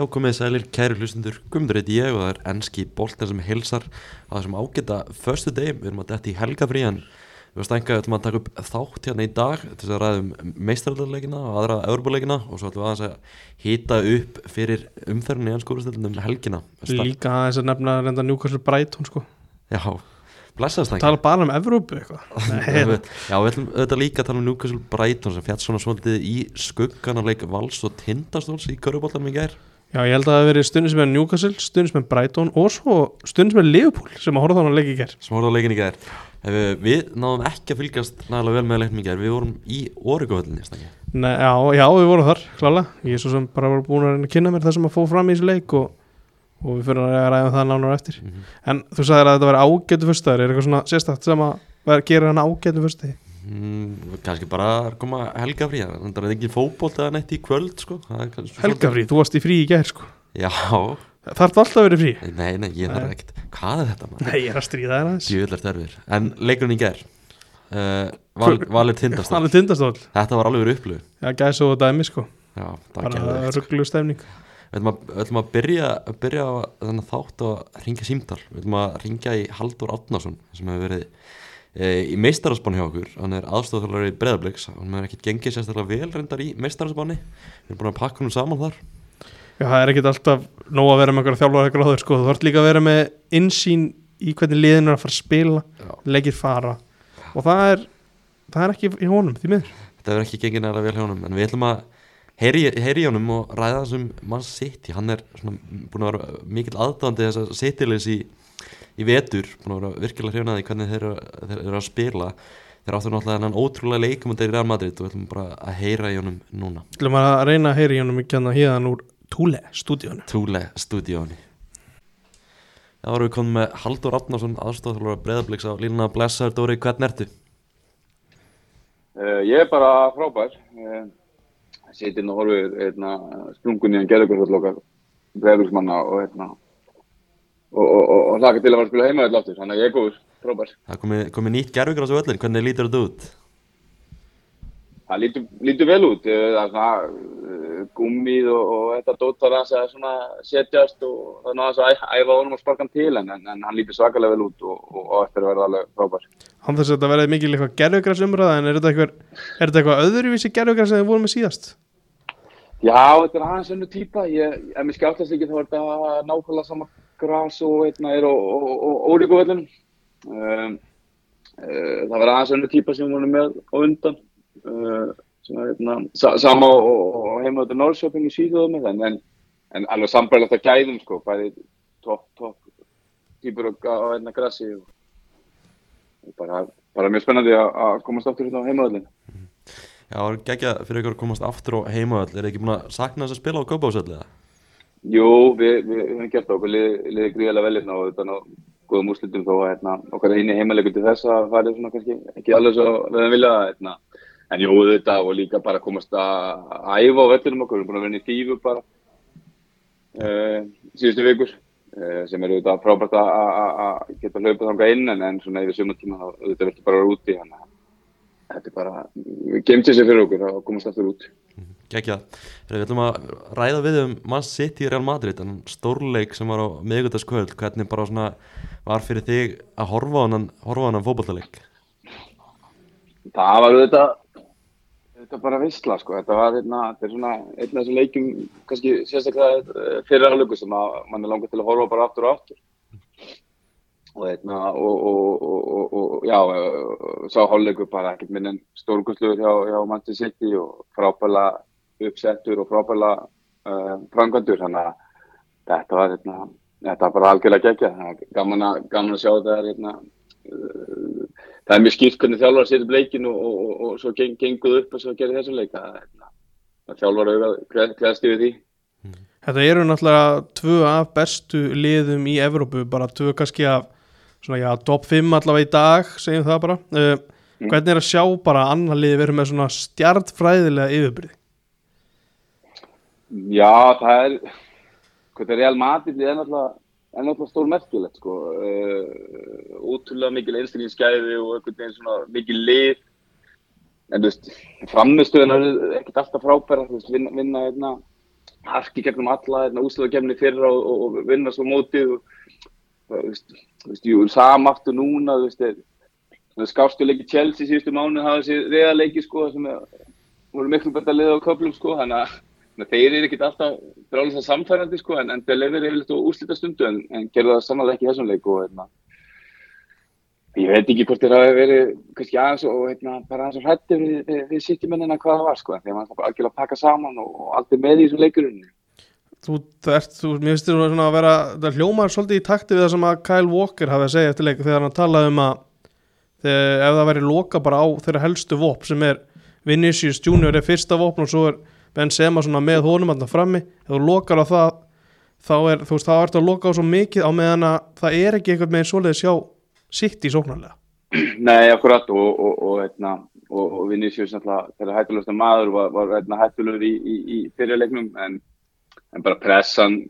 Já, komið sælir, kæri hlustundur, gumdur heiti ég og það er ennski boltin sem hilsar á þessum ágæta förstu deg, við erum að detti í helgafríðan við ætlum að taka upp þátt hérna í dag til þess að ræðum meistaraldarleikina og aðra öðrubuleikina og svo ætlum við að hýta upp fyrir umferðinni í ennskólustöldunum um helgina. Líka aðeins að nefna reynda Newcastle Brighton sko. Já, blessaðast Tala bara um Evrópu eitthvað. Já, við ætlum auðvitað líka að tala um Newcastle Brighton sem fjart svona svolítið í skuggan af leik Vals og Tindastóls í Köruboltanum í gær Já, ég held að það hefur verið er Newcastle, er Brighton og svo er Liverpool sem að horfa þannig að leika í gerð. Sem horfa á leikin í gerð. Við, við náðum ekki að fylgjast nægilega vel með leiknum í gerð, við vorum í Origo-völdinni, snakki. Já, já, við vorum þar, klálega. Ég er svo sem bara var búin að reyna að kynna mér það sem að fóð fram í þessu leik og, og við fyrir að ræða um það nánar eftir. Mm -hmm. En þú sagðir að þetta verði ágætu fyrstæður, er eitthvað svona sérstætt sem að gera hann ágætu fyrstæði? Mm, kannski bara að koma helgafrí það er ekki fókból eða neitt í kvöld sko. helgafrí, þú varst í frí í gerð sko. já. Þarf það alltaf að vera frí? Nei, nei, ég þarf ekkert, hvað er þetta maður? nei, ég er að stríða það en leikurinn í gerð uh, val, Valir Tindastól þetta var alveg verið upplöð já, gæs og dæmi sko. Já, bara rugglu stefning við ætlum að byrja, byrja þannig þátt að ringja símdal við ætlum að ringja í Haldur Átnarsson sem hefur verið í meistarhansbáni hjá okkur hann er aðstofþjóðar í breðabliks hann er ekkert gengið sérstaklega vel reyndar í meistarhansbáni við erum búin að pakka húnum saman þar. Já, það er ekkert alltaf nóg að vera með einhverja þjálfur gráður sko, þú þarf líka að vera með insýn í hvernig liðin er að fara að spila leggir fara. Og það er, það er ekki í honum því miður. Þetta verður ekki gengið næra vel hjá honum en við ætlum að heyri, í honum og ræða þessum mann sitt hann er svona, búin að vera mikil aðdandi þess að sittilegs í í vetur, búin að vera virkilega hrjónaði hvernig þeir eru að spila þeir áttu náttúrulega þennan ótrúlega leikum og þeir eru í Real Madrid og við ætlum bara að heyra í honum núna. Við ætlum að reyna að heyra í honum hérna hérna úr Túle stúdíónu Túle stúdíónu Það voru við komið með Haldur Ráttnarsson aðstofþjóðar að breyðabliks á Líluna Blessaður Dóri, hvern ertu? Uh, ég er bara frábær. Uh, Sýtinn og horfið hérna, sprungun í hann gerðugarsvöldlokkar breyðabliksmanna og hérna og, og, og, og hlaka til að fara að spila heima öll áttur, þannig að ég er góður, frábær. Það komið komi nýtt gerfingar á þessu öllin, hvernig lítur þetta út? Það lítur, lítur vel út, það er svona uh, gummið og þetta dóttar að svona setjast og það er náttúrulega að æfa honum og sparka hann til en, en, en hann lítur svakalega vel út og eftir að verða alveg frábær. Hann þess að þetta verði mikil eitthvað gerfingræsumræða en er þetta eitthvað, er þetta eitthvað öðruvísi gerfingræs en þið vorum með síðast? Já, þetta er aðeins önnu týpa, ef mér skjáttast ekki þá er þetta nákvæmlega sama græs og einna er ólíku völlunum. Um, uh, það var aðeins önnu týpa sem við vorum með á undan, uh, sa sama og þetta Norrköping í síðuðum en, en alveg sambærlegt að gæðum sko, bæði topp, topp týpur á einna græsi og, og bara, bara mjög spennandi að komast aftur hérna á heimavöllinu. Já, það var geggja fyrir ykkur að komast aftur á heimavöll, er það ekki búin að sakna þess að spila á Kaupásöldu eða? Jú, við, höfum gert okkur liðið lið gríðilega vel hérna og þetta er góðum úrslutum þó hérna, okkar í heimalegur til þess að það er svona kannski ekki alveg svo við höfum viljað hérna. en jú þetta og líka bara komast að æfa á vettunum okkur, við erum búin að vera í tífu bara uh, síðustu vikur uh, sem eru þetta frábært að geta hlaupað þánga inn. En, en svona yfir sumatíma þá þetta verður bara að vera úti þannig að þetta er bara, við gemum til sig fyrir okkur að komast aftur út Gekja, við ætlum að ræða við um Man City Real Madrid, en stórleik sem var á miðgutaskvöld, hvernig bara svona var fyrir þig að horfa á hann horfa á hann fókbaltaleik? Það var þetta þetta bara vissla sko, þetta var hérna, þetta er svona einn af þessum leikum kannski sérstaklega fyrir aðlöku sem að mann er langið til að horfa bara aftur og aftur. Og hérna og, og, og, og já, sá hálfleiku bara ekkert minn en stórkustluður hjá, hjá Manchester City og frábæla uppsettur og frábæla uh, framkvæmdur. Þannig að þetta var hérna, þetta var bara algjörlega gegja gaman að, gaman að sjá þetta hérna, uh, það er mjög skipt hvernig þjálfur að setja upp leikinu og, og, og, og svo geng, genguð upp og svo gerir þessu leika hérna, þjálfur að gleðast yfir því. Þetta eru náttúrulega tvö af bestu liðum í Evrópu, bara tvö kannski af svona já, top 5 allavega í dag segjum það bara. Uh, mm. hvernig er að sjá bara annar liði verið með svona stjartfræðilega yfirbyrði Já, það er hvað er Real Madrid er náttúrulega, stór merkilegt sko. Uh, útrúlega mikil einstaklingsgæði og einhvern veginn svona mikil lið. En þú veist, framistuðin er ekkert alltaf frábæra þú veist, vinna, vinna hérna harki gegnum alla hérna, úsluðakefni fyrra og, og, og vinna svo mótið og þú veist, þú veist, jú, samaftur núna, þú veist, þeir skástu leiki Chelsea síðustu mánu hafa þessi reðaleiki sko sem er, voru miklu betra liða á köflum sko, að þannig að þeir eru ekkert alltaf drálega samfærandi sko en, en lefur yfirleitt á úslita stundu en, en gerða það sannlega ekki þessum leik og hérna ég veit ekki hvort þeir hafi verið kannski aðeins og hérna bara aðeins og hrætti við, við, við sýttimennina hvað það var sko þeir maður að pakka saman og, og allt er með í þessum leikurinn Þú, það ert, þú, mér finnst þér svona að vera, það hljómar svolítið í takti við það sem að Kyle Walker hafi að segja eftir leik þegar hann talaði um að þegar, ef það væri loka bara á þeirra helstu vopn sem er Vinicius Junior er fyrsta vopn og svo er Benzema svona með honum alltaf frammi, ef þú lokar á það þá er, þú veist, þá ertu að loka á svo mikið á meðan að það er ekki eitthvað með svoleiðis sjá sitt í sóknarlega. Nei, akkurat og, og, og, hérna, og, Vinicius þegar hættulegsta maður var, var hérna, hættulegur í, í, í fyrirleiknum en, en bara pressan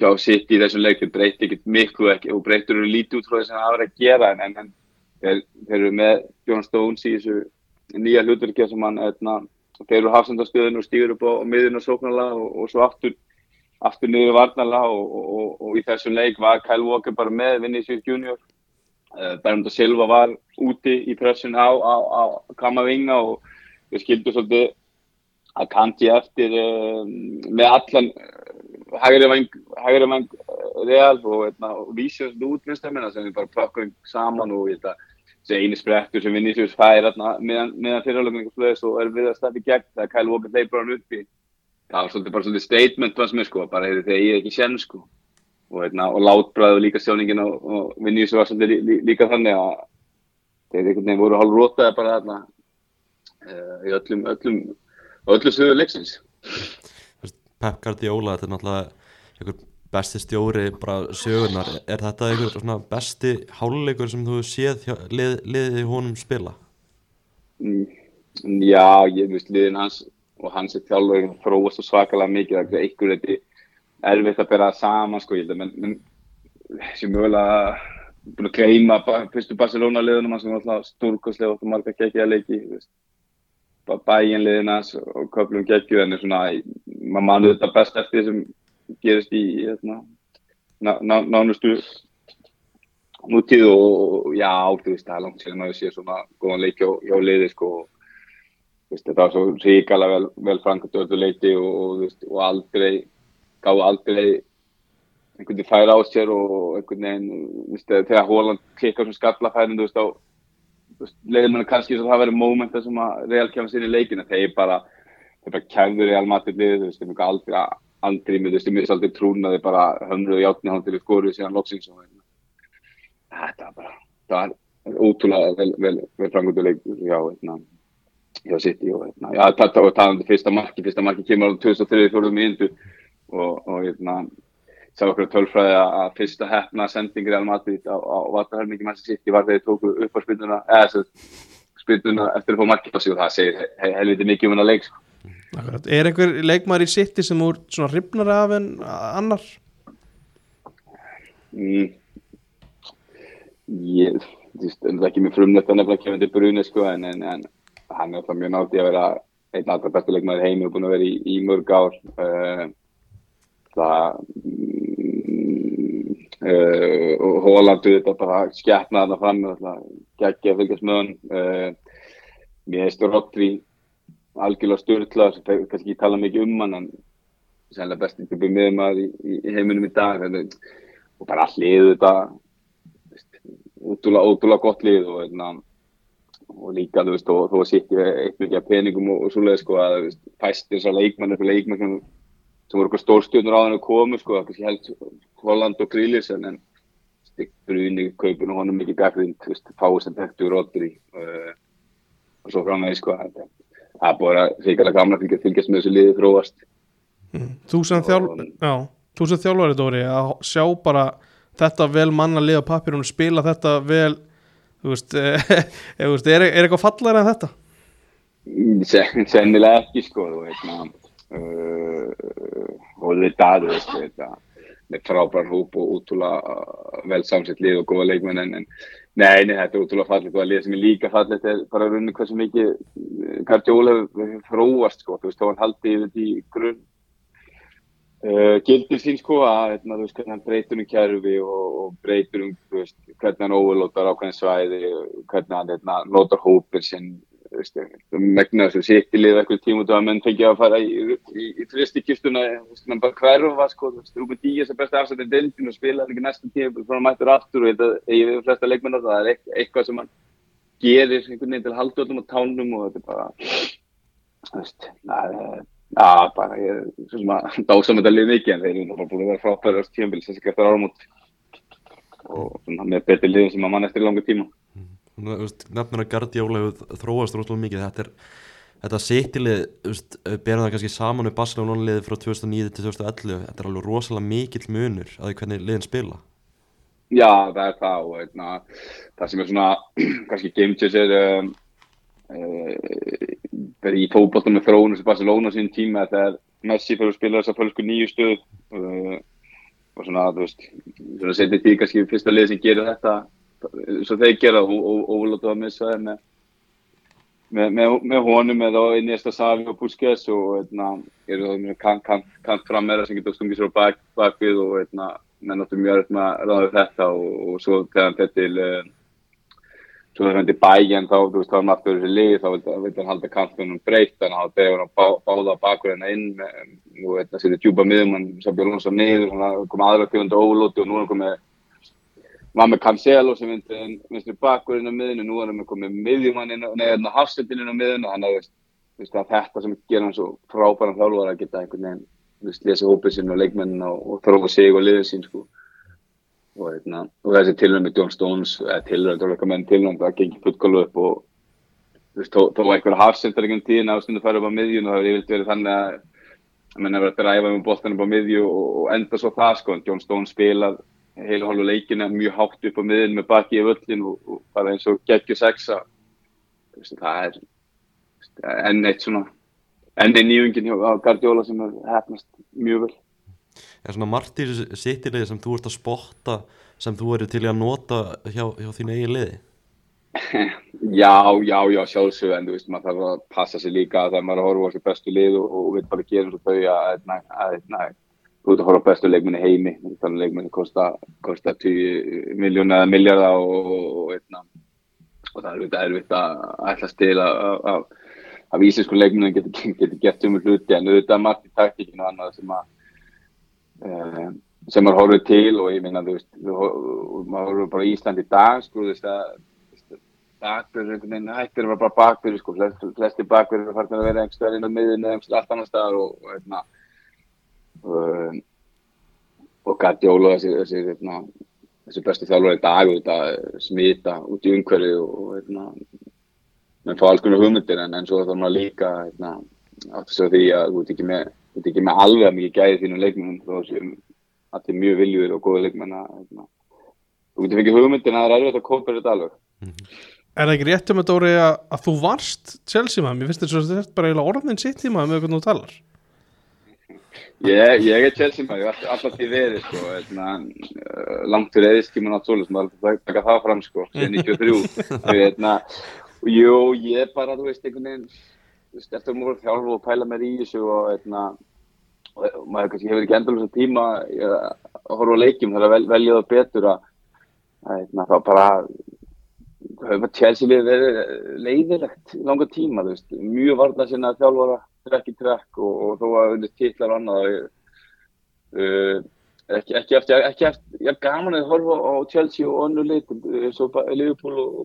hjá sitt í þessum leikum breytti ekkert miklu ekki og breyttur eru lítið út frá þess að það var að gera en, en, þeir, þeir eru með John Stones í þessu nýja hlutverkja sem hann hérna, þeir eru hafsendastöðun og stýgur upp á, á miðun og sóknarlega og svo aftur aftur niður varnarlega og í þessum leik var Kyle Walker bara með Vinicius Junior. Uh, Bernardo Silva var úti í pressun á, á, á Kamavinga og við skildum svolítið að kanti eftir um, með allan uh, hægri vang, hægri vang real og, og vísið svolítið út sem við bara plökkum saman og þessi eini sprettur sem Vinicius fær meðan, meðan fyrirlöfning og slöðis og er við að stefni gegn. Það Kyle Walker leipur hann uppi það var svolítið bara svolítið statement fannst mér sko, bara þegar ég er ekki senn sko. Og, hérna, og látbræðu líka sjóningin og, og vinnið sem var svolítið lí, lí, líka þannig að þeir einhvern veginn voru hálf rótaði bara þarna uh, í öllum öllum, öllum sögur leiksins. Pep Guardiola, þetta er náttúrulega einhver besti stjóri bara sögurnar, er þetta einhver svona besti háluleikur sem þú séð lið, liðið í honum spila? Mm, já, ég veist liðin hans og hans er þjálfur fróðast og svakalega mikið, það er einhver eitthvað erfitt að bera saman sko, ég held að menn, sem mögulega búin að gleyma fyrstu Barcelona liðunum sem var alltaf stúrkoslega og marga geggja leiki bæinliðinas og köflum geggju en svona, maður manu þetta best eftir sem gerist í hérna, ná, ná, nánustu nútíð og já, þú veist, það er langt síðan að við séum svona góðan leiki á, á liði sko. Og það var svo ríkala vel, vel frangat öllu leiti og, og, og aldrei gáði aldrei einhvern veginn færa á sér og einhvern veginn, þegar Hóland klikkar sem skallafærin, þú veist, á leiðir mann kannski svo það verið mómenta sem að Real kemur sér í leikina, þeir bara þeir bara kæður Real Madrid lið, þú veist, þeir mjög aldrei andri með, þú veist, þeir mjög aldrei trúna þeir bara hömruðu játni hann til skoruð síðan loksins og þetta bara, það er ótrúlega vel, vel, vel frangöldu leik já, hérna, já, City og hérna, já, það er um fyrsta marki, fyrsta marki kemur á 2003-2004 minútu og, og hérna sá okkur tölfræði að fyrsta hefna sending Real Madrid á, á vartarhörningi mann sem sitt í var þegar þið tóku upp á spilnuna eða spilnuna eftir að fá sig og það segir he helviti mikið um hennar leik sko. Er einhver leikmar í sitti sem úr svona ripnar af en annar? Mm. Ég það er ekki mjög frumlegt að nefna Kevin De Bruyne sko en, en, en hann er alltaf mjög náttið að vera einn alltaf bestu leikmar heimi og búin að vera í, í mörg ár uh, það uh, og Hólandu þetta bara skjætnaði þarna fram geggja að fylgjast með hann uh, mér hefstu Rodri algjörlega störtla kannski ekki tala mikið um hann en sérlega bestið að byrja með maður í, í heiminum í dag og bara all liðu þetta ótrúlega, gott lið og, eitna, og líka þú veist og þú sitt eitt mikið peningum og, og svoleiði sko að fæstir þessar leikmann upp í leikmann sem sem voru eitthvað stórstjónur á hann að koma sko, kannski held Holland og Grílis en, bruni kaupin og honum mikið gagrind fáið sem tektu Rodri uh, og svo framvegis sko það er bara ríkilega gamla að fylgjast með þessu liði þróast mm. Þú sem þjálf þjálfari Dóri að sjá bara þetta vel manna liða pappir og spila þetta vel þú veist, er, er eitthvað fallar en þetta? Sennilega ekki sko þú veist maður uh, og þetta aðeins með frábær hóp og útrúlega vel samsett lið og góða leikmenn en, en nei, nei, þetta er útrúlega fallit og að lið sem er líka fallit er bara runni hversu mikið Gardiola hefur fróast sko, þú veist, þá hann haldið yfir því grunn. Uh, gildir sín sko að hérna, þú veist, hvernig hann breytur um kjærfi og, og breytur um þú veist, hvernig hann overlótar ákveðin svæði hvernig hann hérna, notar hópir sinn megnar sem sitt í lið eitthvað tíma út af að menn fengið að fara í, tristikistuna hann bara hverfa sko, Rúben Díaz er besta afsættið dildin og spila ekki næstum tíma að mættur aftur og þetta er í flesta leikmennar það er eitthvað sem hann gerir einhvern veginn til haldöldum og tánum og þetta er bara þú veist, það Já, bara ég er svona dása með þetta lið mikið en þeir eru bara búin að vera frábæri á tíumbil sem sikar eftir áramót og með betri lið sem að mann eftir í langa tíma. Nefnir að Guardiola hefur þróast rosalega mikið, þetta er þetta sittilið, berðan það kannski saman við Barcelona liðið frá 2009 til 2011, þetta er alveg rosalega mikill munur að því hvernig liðin spila. Já, það er það og eitna, það sem er svona kannski game changer um, verið í fókbóltum með þróunum sem Barcelona sín tíma þegar Messi fyrir að spila þess að fölsku nýju stöð. Uh, og svona, þú veist, svona setið því kannski fyrsta lið sem gerir þetta svo þeir gera og að missa það með, með, með, með honum eða í Esta Savi og Busquets og eitna, eru það með kant, kant, kant fram meira sem getur stungið sér á bak, bakvið og eitna, menn áttu mjög öll með að ráða þetta og, og svo þegar hann fyrir til uh, svo þegar hann til bæjan þá, þú veist, þá er maður aftur þessi lið, þá vildi hann halda kantunum breytt en þá dregur hann bá, báða bakurinn inn og þetta setið djúpa miðum hann sem bjóð lónsa niður, hann kom aðra tjóðandi ólóti og nú er hann komið var með Cancelo sem vinstri bakurinn á miðinu, nú er hann komið miðjumann inn, neðan á hafsendinu á miðinu þú veist, þetta sem gerir hann svo frábæran þjálfur að geta einhvern veginn, þú veist, lesa hópið sín og leikmennina og, þrófa sig og liðið sín, sko. Og, eitna, og þessi tilhörn með John Stones eða tilhörn, þá er eitthvað menn tilhörn það gengir fullkólu upp og þú veist, þó var eitthvað hafsendar einhvern tíðin á stundu að fara upp á miðjun og það hefur yfirlt verið þannig að menn hefur að dræfa um bóltanum á miðju og, og enda svo það sko, John Stones spilað heilu hálfu leikina mjög hátt upp á miðjun með baki í völlin og, og bara eins og geggjur sexa það er enn eitt svona enn einn nýjungin á Guardiola sem er hefnast mjög vel Er svona þessu sittilegði sem þú ert að spotta sem þú eru til að nota hjá, hjá þín eigin liði? Já, já, já, sjálfsög en þú veist, maður þarf að passa sig líka þegar maður er að horfa á þessu bestu lið og, og vil bara gera eins og þau að, að, að, að þú ert að horfa bestu leikminni heimi þannig að leikminni kosta, kosta 10 miljónu eða miljarda og, og, og það er auðvitað erfitt að ætla til að íslensku leikminni getur geti gert um hluti en auðvitað margt í taktíkinu og annað sem að Uh, sem maður horfður til og ég minna þú veist, maður horfður bara Ísland í dag sko, þú veist að bakverður einhvern veginn hættir að vera bara bakverður sko, flesti, flesti bakverður er farin að vera einhverstað inn á miðun eða einhverstað allt annar staðar og og, eitna, uh, og Guardiola þessi, þessi, eitna, þessi bestu þjálfur í dag og þetta smita út í umhverju og eitna, menn fá alls konar hugmyndir en, en svo þarf maður líka átt að segja því að þú ert ekki með er með alveg mikið gæði þínum leikmennum þó sem þetta er mjög viljur og góða leikmenn að þú getur fikið hugmyndin að það er erfitt að kópa þetta alveg mm -hmm. Er það ekki rétt um þetta Dóri að, að þú varst Chelsea maður, mér finnst þetta svo þetta bara eiginlega orðin sitt í maður með hvernig þú talar Ég, ég er Chelsea maður, ég var alltaf því verið sko, eitna, langt fyrir eðiskíman á tólu sem var að taka það fram sko, 93 eitna, og jú, ég bara, þú veist, einhvern veginn að múið þjálf og pæla mér í þessu og, eitna, og maður kannski hefur ekki endalins að tíma að horfa á leikjum þar að vel, velja það betur að eitna, þá bara hefur Chelsea við verið leiðilegt í langa tíma, veist, mjög varna sinna að þjálfara trekk í trekk og, og þó að undir títlar og annað uh, ekki, ekki eftir, ekki eftir, ég er gaman að horfa á Chelsea og önnu lit, svo Liverpool og,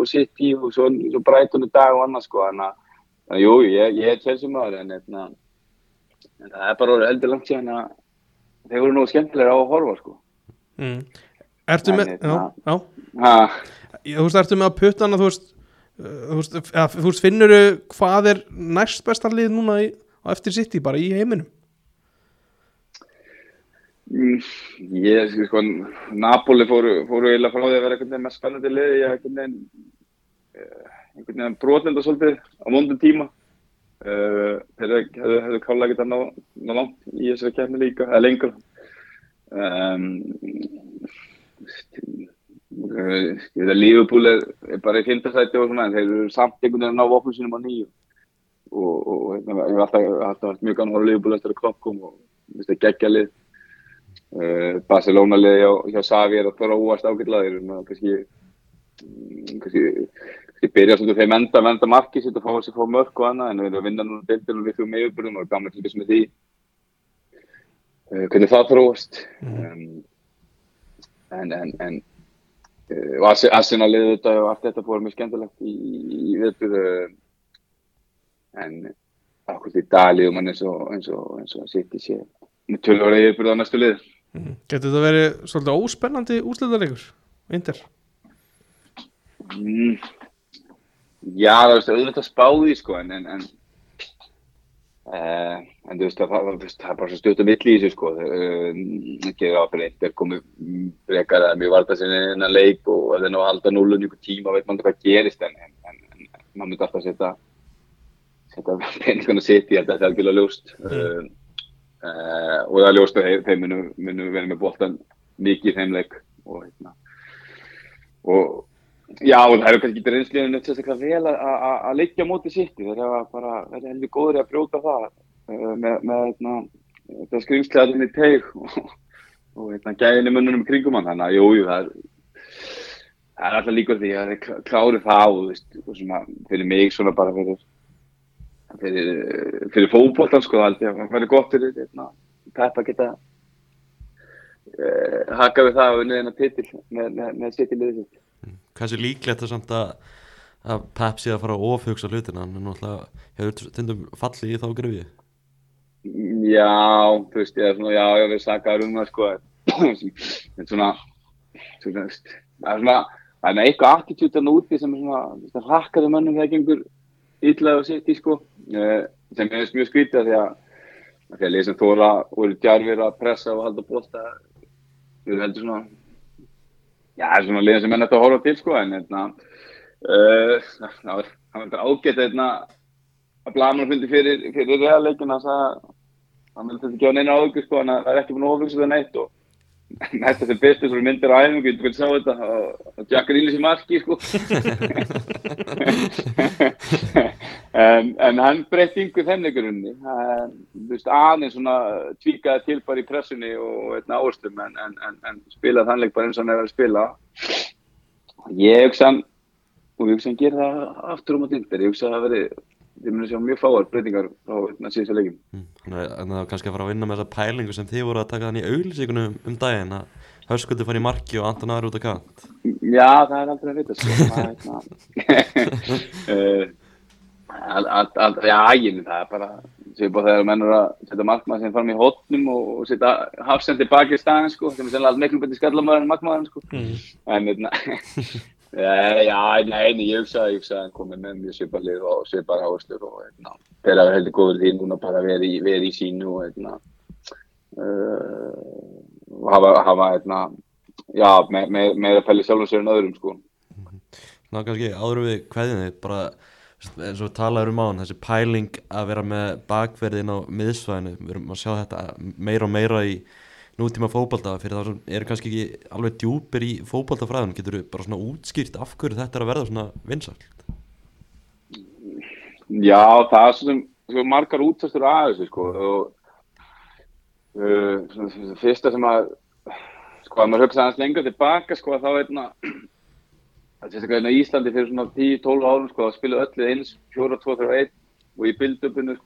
og City og svo, svo Brighton í dag og annað sko, þannig að jú, ég, ég er Chelsea maður en, en, en það er bara heldur langt síðan að þeir voru nú skemmtilega á að horfa sko. Mm. Ertu með, já, já. Þú veist, ertu með að putta hana, þú veist, þú veist, ja, veist finnur þau hvað er næst bestan lið núna í, á eftir City bara í heiminum? Mm, ég, sko, Napoli fóru, fóru eiginlega frá því að vera einhvern veginn mest spennandi lið, ég einhvern veginn einhvern veginn brotlenda svolítið á móndum tíma uh, þeir hefðu kála ekkert að ná, ná langt í þessari kemni líka, eða lengur um, að Liverpool er, er bara í fyndarsæti og svona en þeir eru samt einhvern veginn að ná vopnum sínum á nýju. Og, og hérna, ég hef alltaf, vært mjög gann að hóra Liverpool eftir að klopp kom og veist, að gegja lið. Uh, Barcelona liði hjá, hjá Savi er að ágætlega þeir eru svona kannski mm, kannski, byrja svona þeim enda, enda marki sitt og fá þessi fá mörk og annað en þeir eru að vinna núna deildir og við þjóðum meðurbyrðum og til þess með því. Uh, hvernig það þróast. Um, en en, en og Arsenal liði þetta og allt þetta fór mjög skemmtilegt í, í viðbyrðu en akkur í dag liður mann eins og eins og, sitt í sé með tölvara yfirbyrðu á næstu lið Getur þetta verið svolítið óspennandi úslitaleikur? Inter? Mm. Já, það veist, auðvitað spáði sko, en en, en, uh, en þú veist, það, það, það, er bara svo stutt um milli í þessu sko, ekki uh, áfyrir eitt er komið frekar að mjög varta sinni innan leik og að það er ná að halda núlun ykkur tíma, veit maður hvað gerist en, en, en maður myndi alltaf setja setja peningarna sitt í þetta, þetta er algjörlega ljóst mm. uh, og það er ljóst að þeir, þeir munu, verið með boltan mikið í þeim leik og hérna og Já, það eru kannski ekki reynsliðinu sérstaklega vel að leikja mótið sitt þeir hafa bara verið heldur góður að brjóta það uh, með, með hérna, þetta skrimslegaðinni teig og, hérna, gæðinni munnunum kringum hann, þannig að jú, jú, það er það er alltaf líka því að þeir klári það og, veist, og svona, fyrir mig svona bara fyrir fyrir, fyrir fókbóltan sko, það verður gott fyrir hérna, Peppa geta uh, haka við það og unnið hennar titil með, með, með sitt í liðið sitt Kanski líklegt að samt að, að Pep sé að fara að ofhugsa hlutina? En náttúrulega hefur tindum fallið í þá gröfið Já, þú veist, ég er svona, já, ég verði sakað um það sko. En svona það er svona það er eitthvað attitútan úti sem er svona rakkaði mönnum þegar gengur yllega og sitt í sko. Sem er mjög skvítið því að því að leysum þóra og eru djarfir að pressa og halda bósta við heldur svona Já, það er svona liðan sem er nætt að horfa til sko, en hérna, uh, það var ágætt hérna, að Blamur fundi fyrir, fyrir reðarleikina að það myndi þetta ekki á neina áður sko, en það er ekki búin að oflugsa það neitt og næsta sem bestu svo myndir á æfingu, ég vil sjá þetta, og Jack Reelis í marki sko. en, en hann breytti yngur þennigrunni, þú veist, aðeins svona tvíkaði til bara í pressunni og einna áherslu, en, en, en, en spilaði þannleik bara eins og hann er að spila. Ég hugsa og ég hugsa hann gera það aftur um á tindir, ég hugsa að það veri, við munum sjá mjög fáar breytingar á síðan leikin. Þannig að það kannski að fara að vinna með þessa pælingu sem þið voru að taka þannig í auðlýsingunum um daginn að Hörskuldur fann í marki og Anton aðra út af kant. Já, það er aldrei að vita sko. Það er Já, æginu, það er bara svipað þegar mennur að setja markmaður sem fara með í hotnum og setja hafsend tilbaki í staðin sko, sem er sennilega miklu betið skallamæður en markmaðurinn sko. Mm. En þetta Já, nei, ég hugsaði að hann komið með mjög svipað lið og svipað áherslu og hérna, þeir hafa heldur góður því núna bara verið veri í sínu og hérna, uh, hafa, hafa hérna, já, með me, me, að fæli sjálf og sér en öðrum, sko. Ná, kannski, áður við hverðinni, bara, eins og talaður um á hann, þessi pæling að vera með bakverðin á miðsvæðinu, við erum að sjá þetta meira og meira í nútíma fókbalta fyrir það sem eru kannski ekki alveg djúpir í fókbaltafræðun getur þú bara svona útskýrt af hverju þetta er að verða svona vinsalt? Já, það er svona, svona margar útfæstur að þessu sko og uh, svona, fyrsta sem að sko að maður hugsa aðeins lengur tilbaka sko að þá er sérstaklega í Íslandi fyrir svona 10-12 árum sko að spila öllu eins 4-2-3-1 og í bildupinu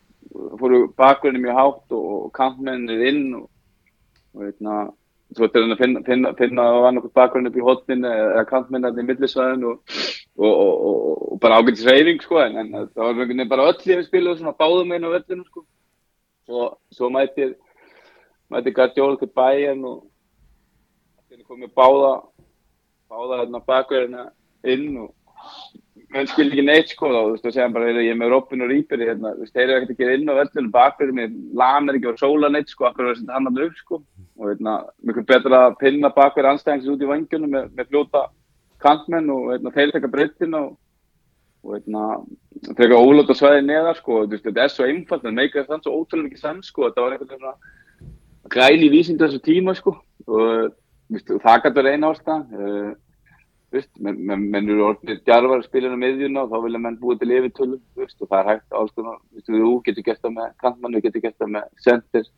fóru bakgrunni mjög hátt og kampmennir inn og og hérna þú veit að finna, finna, finna á annarkot bakgrunn upp í hotnin eða kantminnaðin í millisvæðin og, og, og, og bara ágætis reyning sko en, en það var einhvern veginn bara öll í við spilu og svona báðum einu á vellinu sko. Og svo mæti mæti Gardjól til bæjan og þannig komið báða báða hérna bakverðina inn og menn skil ekki neitt sko þá, þú veist, og segja bara, ég er með Robin og Rýperi hérna, þú veist, þeir eru ekkert að gera inn á vellinu bakverði með lanar ekki og sóla neitt sko, akkur verður þetta hann að upp sko? Og hérna, mjög betur að pinna bakverði anstæðings út í vangjunum með, með fljóta kantmenn og hérna, þeir tekka breytin og, og hérna, tekka ólóta svæði neðar sko, og, þú veist, þetta er svo einfalt, en meika þann svo ótrúlega ekki sann sko, þetta var eitthvað svona græni vísindu þessu tíma sko. Og, veist, það að uh, menn men, men eru orðinir djarvar spilinu meðjuna og þá vilja menn búið til yfirtölum og það er hægt alls konar, þú getur gert það með kantmann, þú getur gert það með center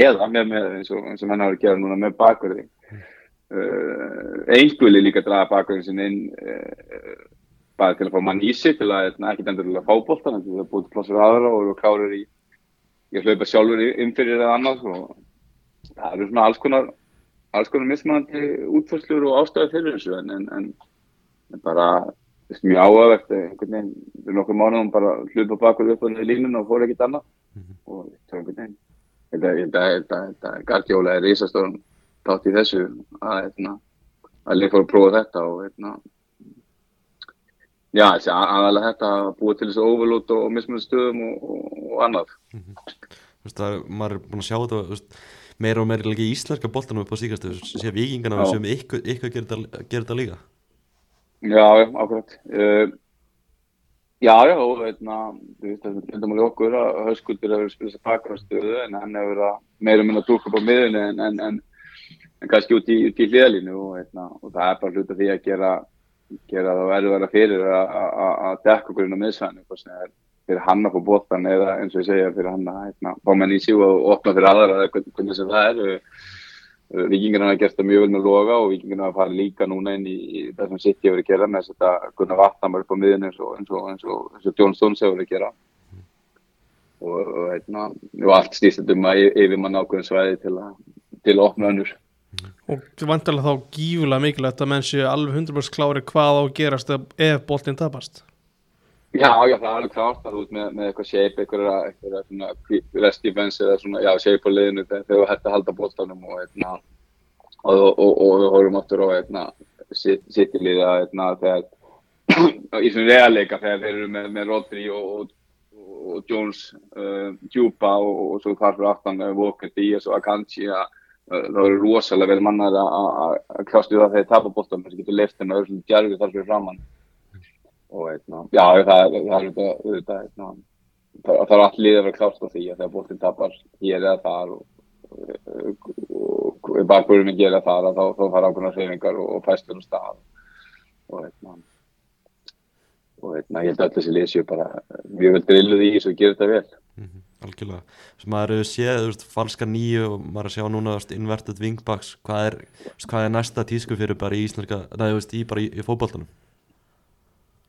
eða með, með eins og, menn hafa að gera núna með bakverði uh, einhverju líka draga bakverðin sinni inn uh, bara til að fá mann í sig til að ekki endur til að fá bóltan til að búið plássur aðra og eru klárir í ég hlaupa sjálfur inn fyrir eða annað og það eru svona alls konar alls konar mismunandi útfærslur og ástæði fyrir þessu en, en, en, bara er mjög áhugavert einhvern veginn fyrir nokkur mánuðum bara hlupa bakur upp á því línun og fór ekkert annað. Og það er einhvern veginn þetta- þetta þetta- þetta er gardjóla er risastóran tátt í þessu að hérna, að leik fór að prófa þetta og hérna já, þessi að- aðalega þetta að búa til þessu overload og mismunandi stöðum og, og, og annað. Þú veist, það, maður er búin að sjá þetta þú veist, meira og meira í íslenska boltanum upp á síkastu, sé vikingana Já. sem ykkur, ykkur gerir þetta- líka Já, já, akkurat. Uh, já, já, og veitna, þú veist að þetta máli okkur að Höskuldur hefur spilað sér bakgrafstöðu en hann hefur verið að meira og minna túrka upp á miðunni en, en, en, en kannski út í, í hliðalínu og, veitna, og það er bara hluta því að gera, gera það verður fyrir að- að að dekka okkur inn á miðsvæðinu, hvað sem er fyrir hann að fá bóttan eða eins og ég segja fyrir hann að heitna, fá menn í sig og opna fyrir aðra eða hvern- hvernig sem það er. Vikingarna hafa gert það mjög vel með loga og vikingarna hafa farið líka núna inn í, í sem City hefur verið að gera með þess að kunna vatna upp á miðun eins og, og, og, og John Stones hefur verið að gera og, heitna, allt stýst um að yfir mann ákveðin svæði til að, til að opna önnur. og vantarlega þá gífulega mikilvægt að menn séu alveg 100% klári hvað á gerast ef boltinn tapast Já, já, það er alveg klárt að ert með, með eitthvað shape, eitthvað, eitthvað svona rest defense eða svona, já, shape á liðinu þegar þú hætti að halda boltanum og, eitna, og, og, og, og við horfum aftur á sitt í liða þegar í svona realleika þegar þeir eru með, með Rodri og, Jones, uh, Djúpa og, svo þar fyrir aftan uh, Walker, Díaz og Akanji að uh, það eru rosalega vel mannar að- að að klástu það þegar þeir tapa boltanum þess að getur lift hennar öðru djarfið þar fyrir framann og eitna, já, það er, auðvitað, eitna, það, er allir að vera klárt á því að þegar boltinn tapar hér eða þar og, og, og, og bakbúrunum gera þar þá, fara ákveðnar hreyfingar og, fæstur um stað. Og eitna, og eitna, ég held að þessi lið séu bara mjög vel drilluð í þessu og gera þetta vel. Mhm, algjörlega. Sem maður hefur séð, veist, falska nýju og maður að sjá núna, inverted wingbacks hvað hvað er næsta tísku fyrir bara í í í, í fótboltanum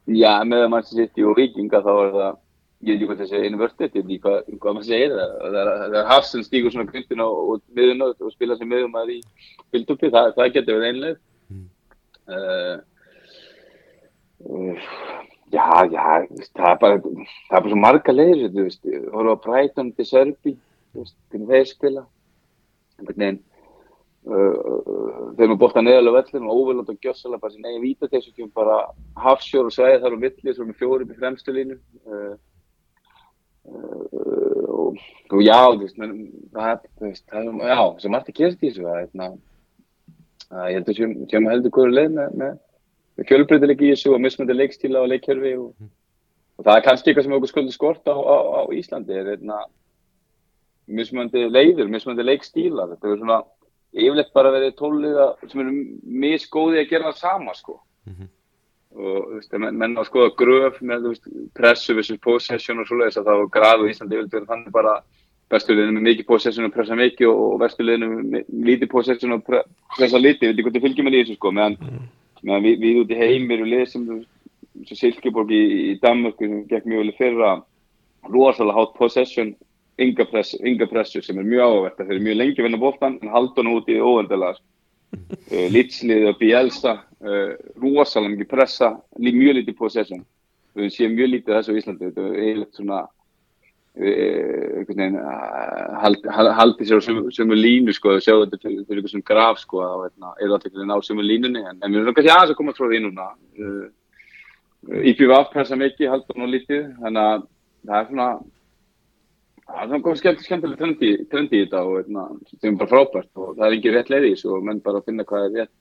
Já, með að mann sitt og vikinga þá er það ég veit ekki hvað þessi inverted, ég veit ekki hvað, hvað maður segir það, það er, það er Hafsson stígur svona kvöldin og, og miðun og spila sem miðum að í fylgdupi, það, það getur verið einlega Mm. uh, uh, Já, já, það er bara það er bara svo marga leiðir, þú veist horfa á Brighton til Serbi þú veist, hvernig þeir spila einhvern veginn þeir eru bótt að neðalega vellin og óviland og gjössalega bara sem eigin víta þessu kemur bara hafsjór og svæði þar á milli svo með fjóri með fremstu línu. Uh, uh, og, og já, þú veist, menn, það, er, þú veist það er, já, sem margt að gerast í þessu það er hérna að ég held að séum að heldur hverju leið með, með, með fjölbreytileiki í þessu og mismöndi leikstíla og leikkjörfi og, og það er kannski eitthvað sem okkur skuldi skort á, á, á Íslandi er hérna mismöndi leiður, mismöndi leikstíla þetta er svona yfirleitt bara verið tóliða sem eru misgóði að gera það sama sko Mhm. og þú veist, menn, menn á að skoða gröf með veist, pressu versus possession og svoleiðis að það var graf og Íslandi yfirleitt verið þannig bara vestuliðinu með mikið possession og pressa mikið og, og vestuliðinu með lítið possession og pre pressa lítið, ég veit ekki hvort þið fylgjum með í þessu sko meðan, meðan við, við út í heim eru lið sem þú veist, eins og Silkeborg í, í Danmörku sem gekk mjög vel í fyrra rosalega hátt possession ynga, press, ynga pressu sem er mjög áhverð þeir eru mjög lengi að vinna boltan en halda hann út í óvendilega uh, Litslið og Bielsa uh, rosalega mikið pressa mjög lítið possession. Við séum mjög lítið þessu á Íslandi. Þetta er eiginlega svona uh, einhvern veginn uh, haldi, haldi sér á sömu, sömu línu sko, sjá þetta fyrir, eitthvað sem graf sko, og hérna, er á sömu línunni en, en við erum kannski aðeins að koma frá því núna. Uh, IPVF pressa mikið, halda nú lítið þannig að það er svona það er svona komið skemmt, skemmtileg trendi, trendi í þetta og hérna, sem er bara frábært og það er ekki rétt leið í þessu og menn bara að finna hvað er rétt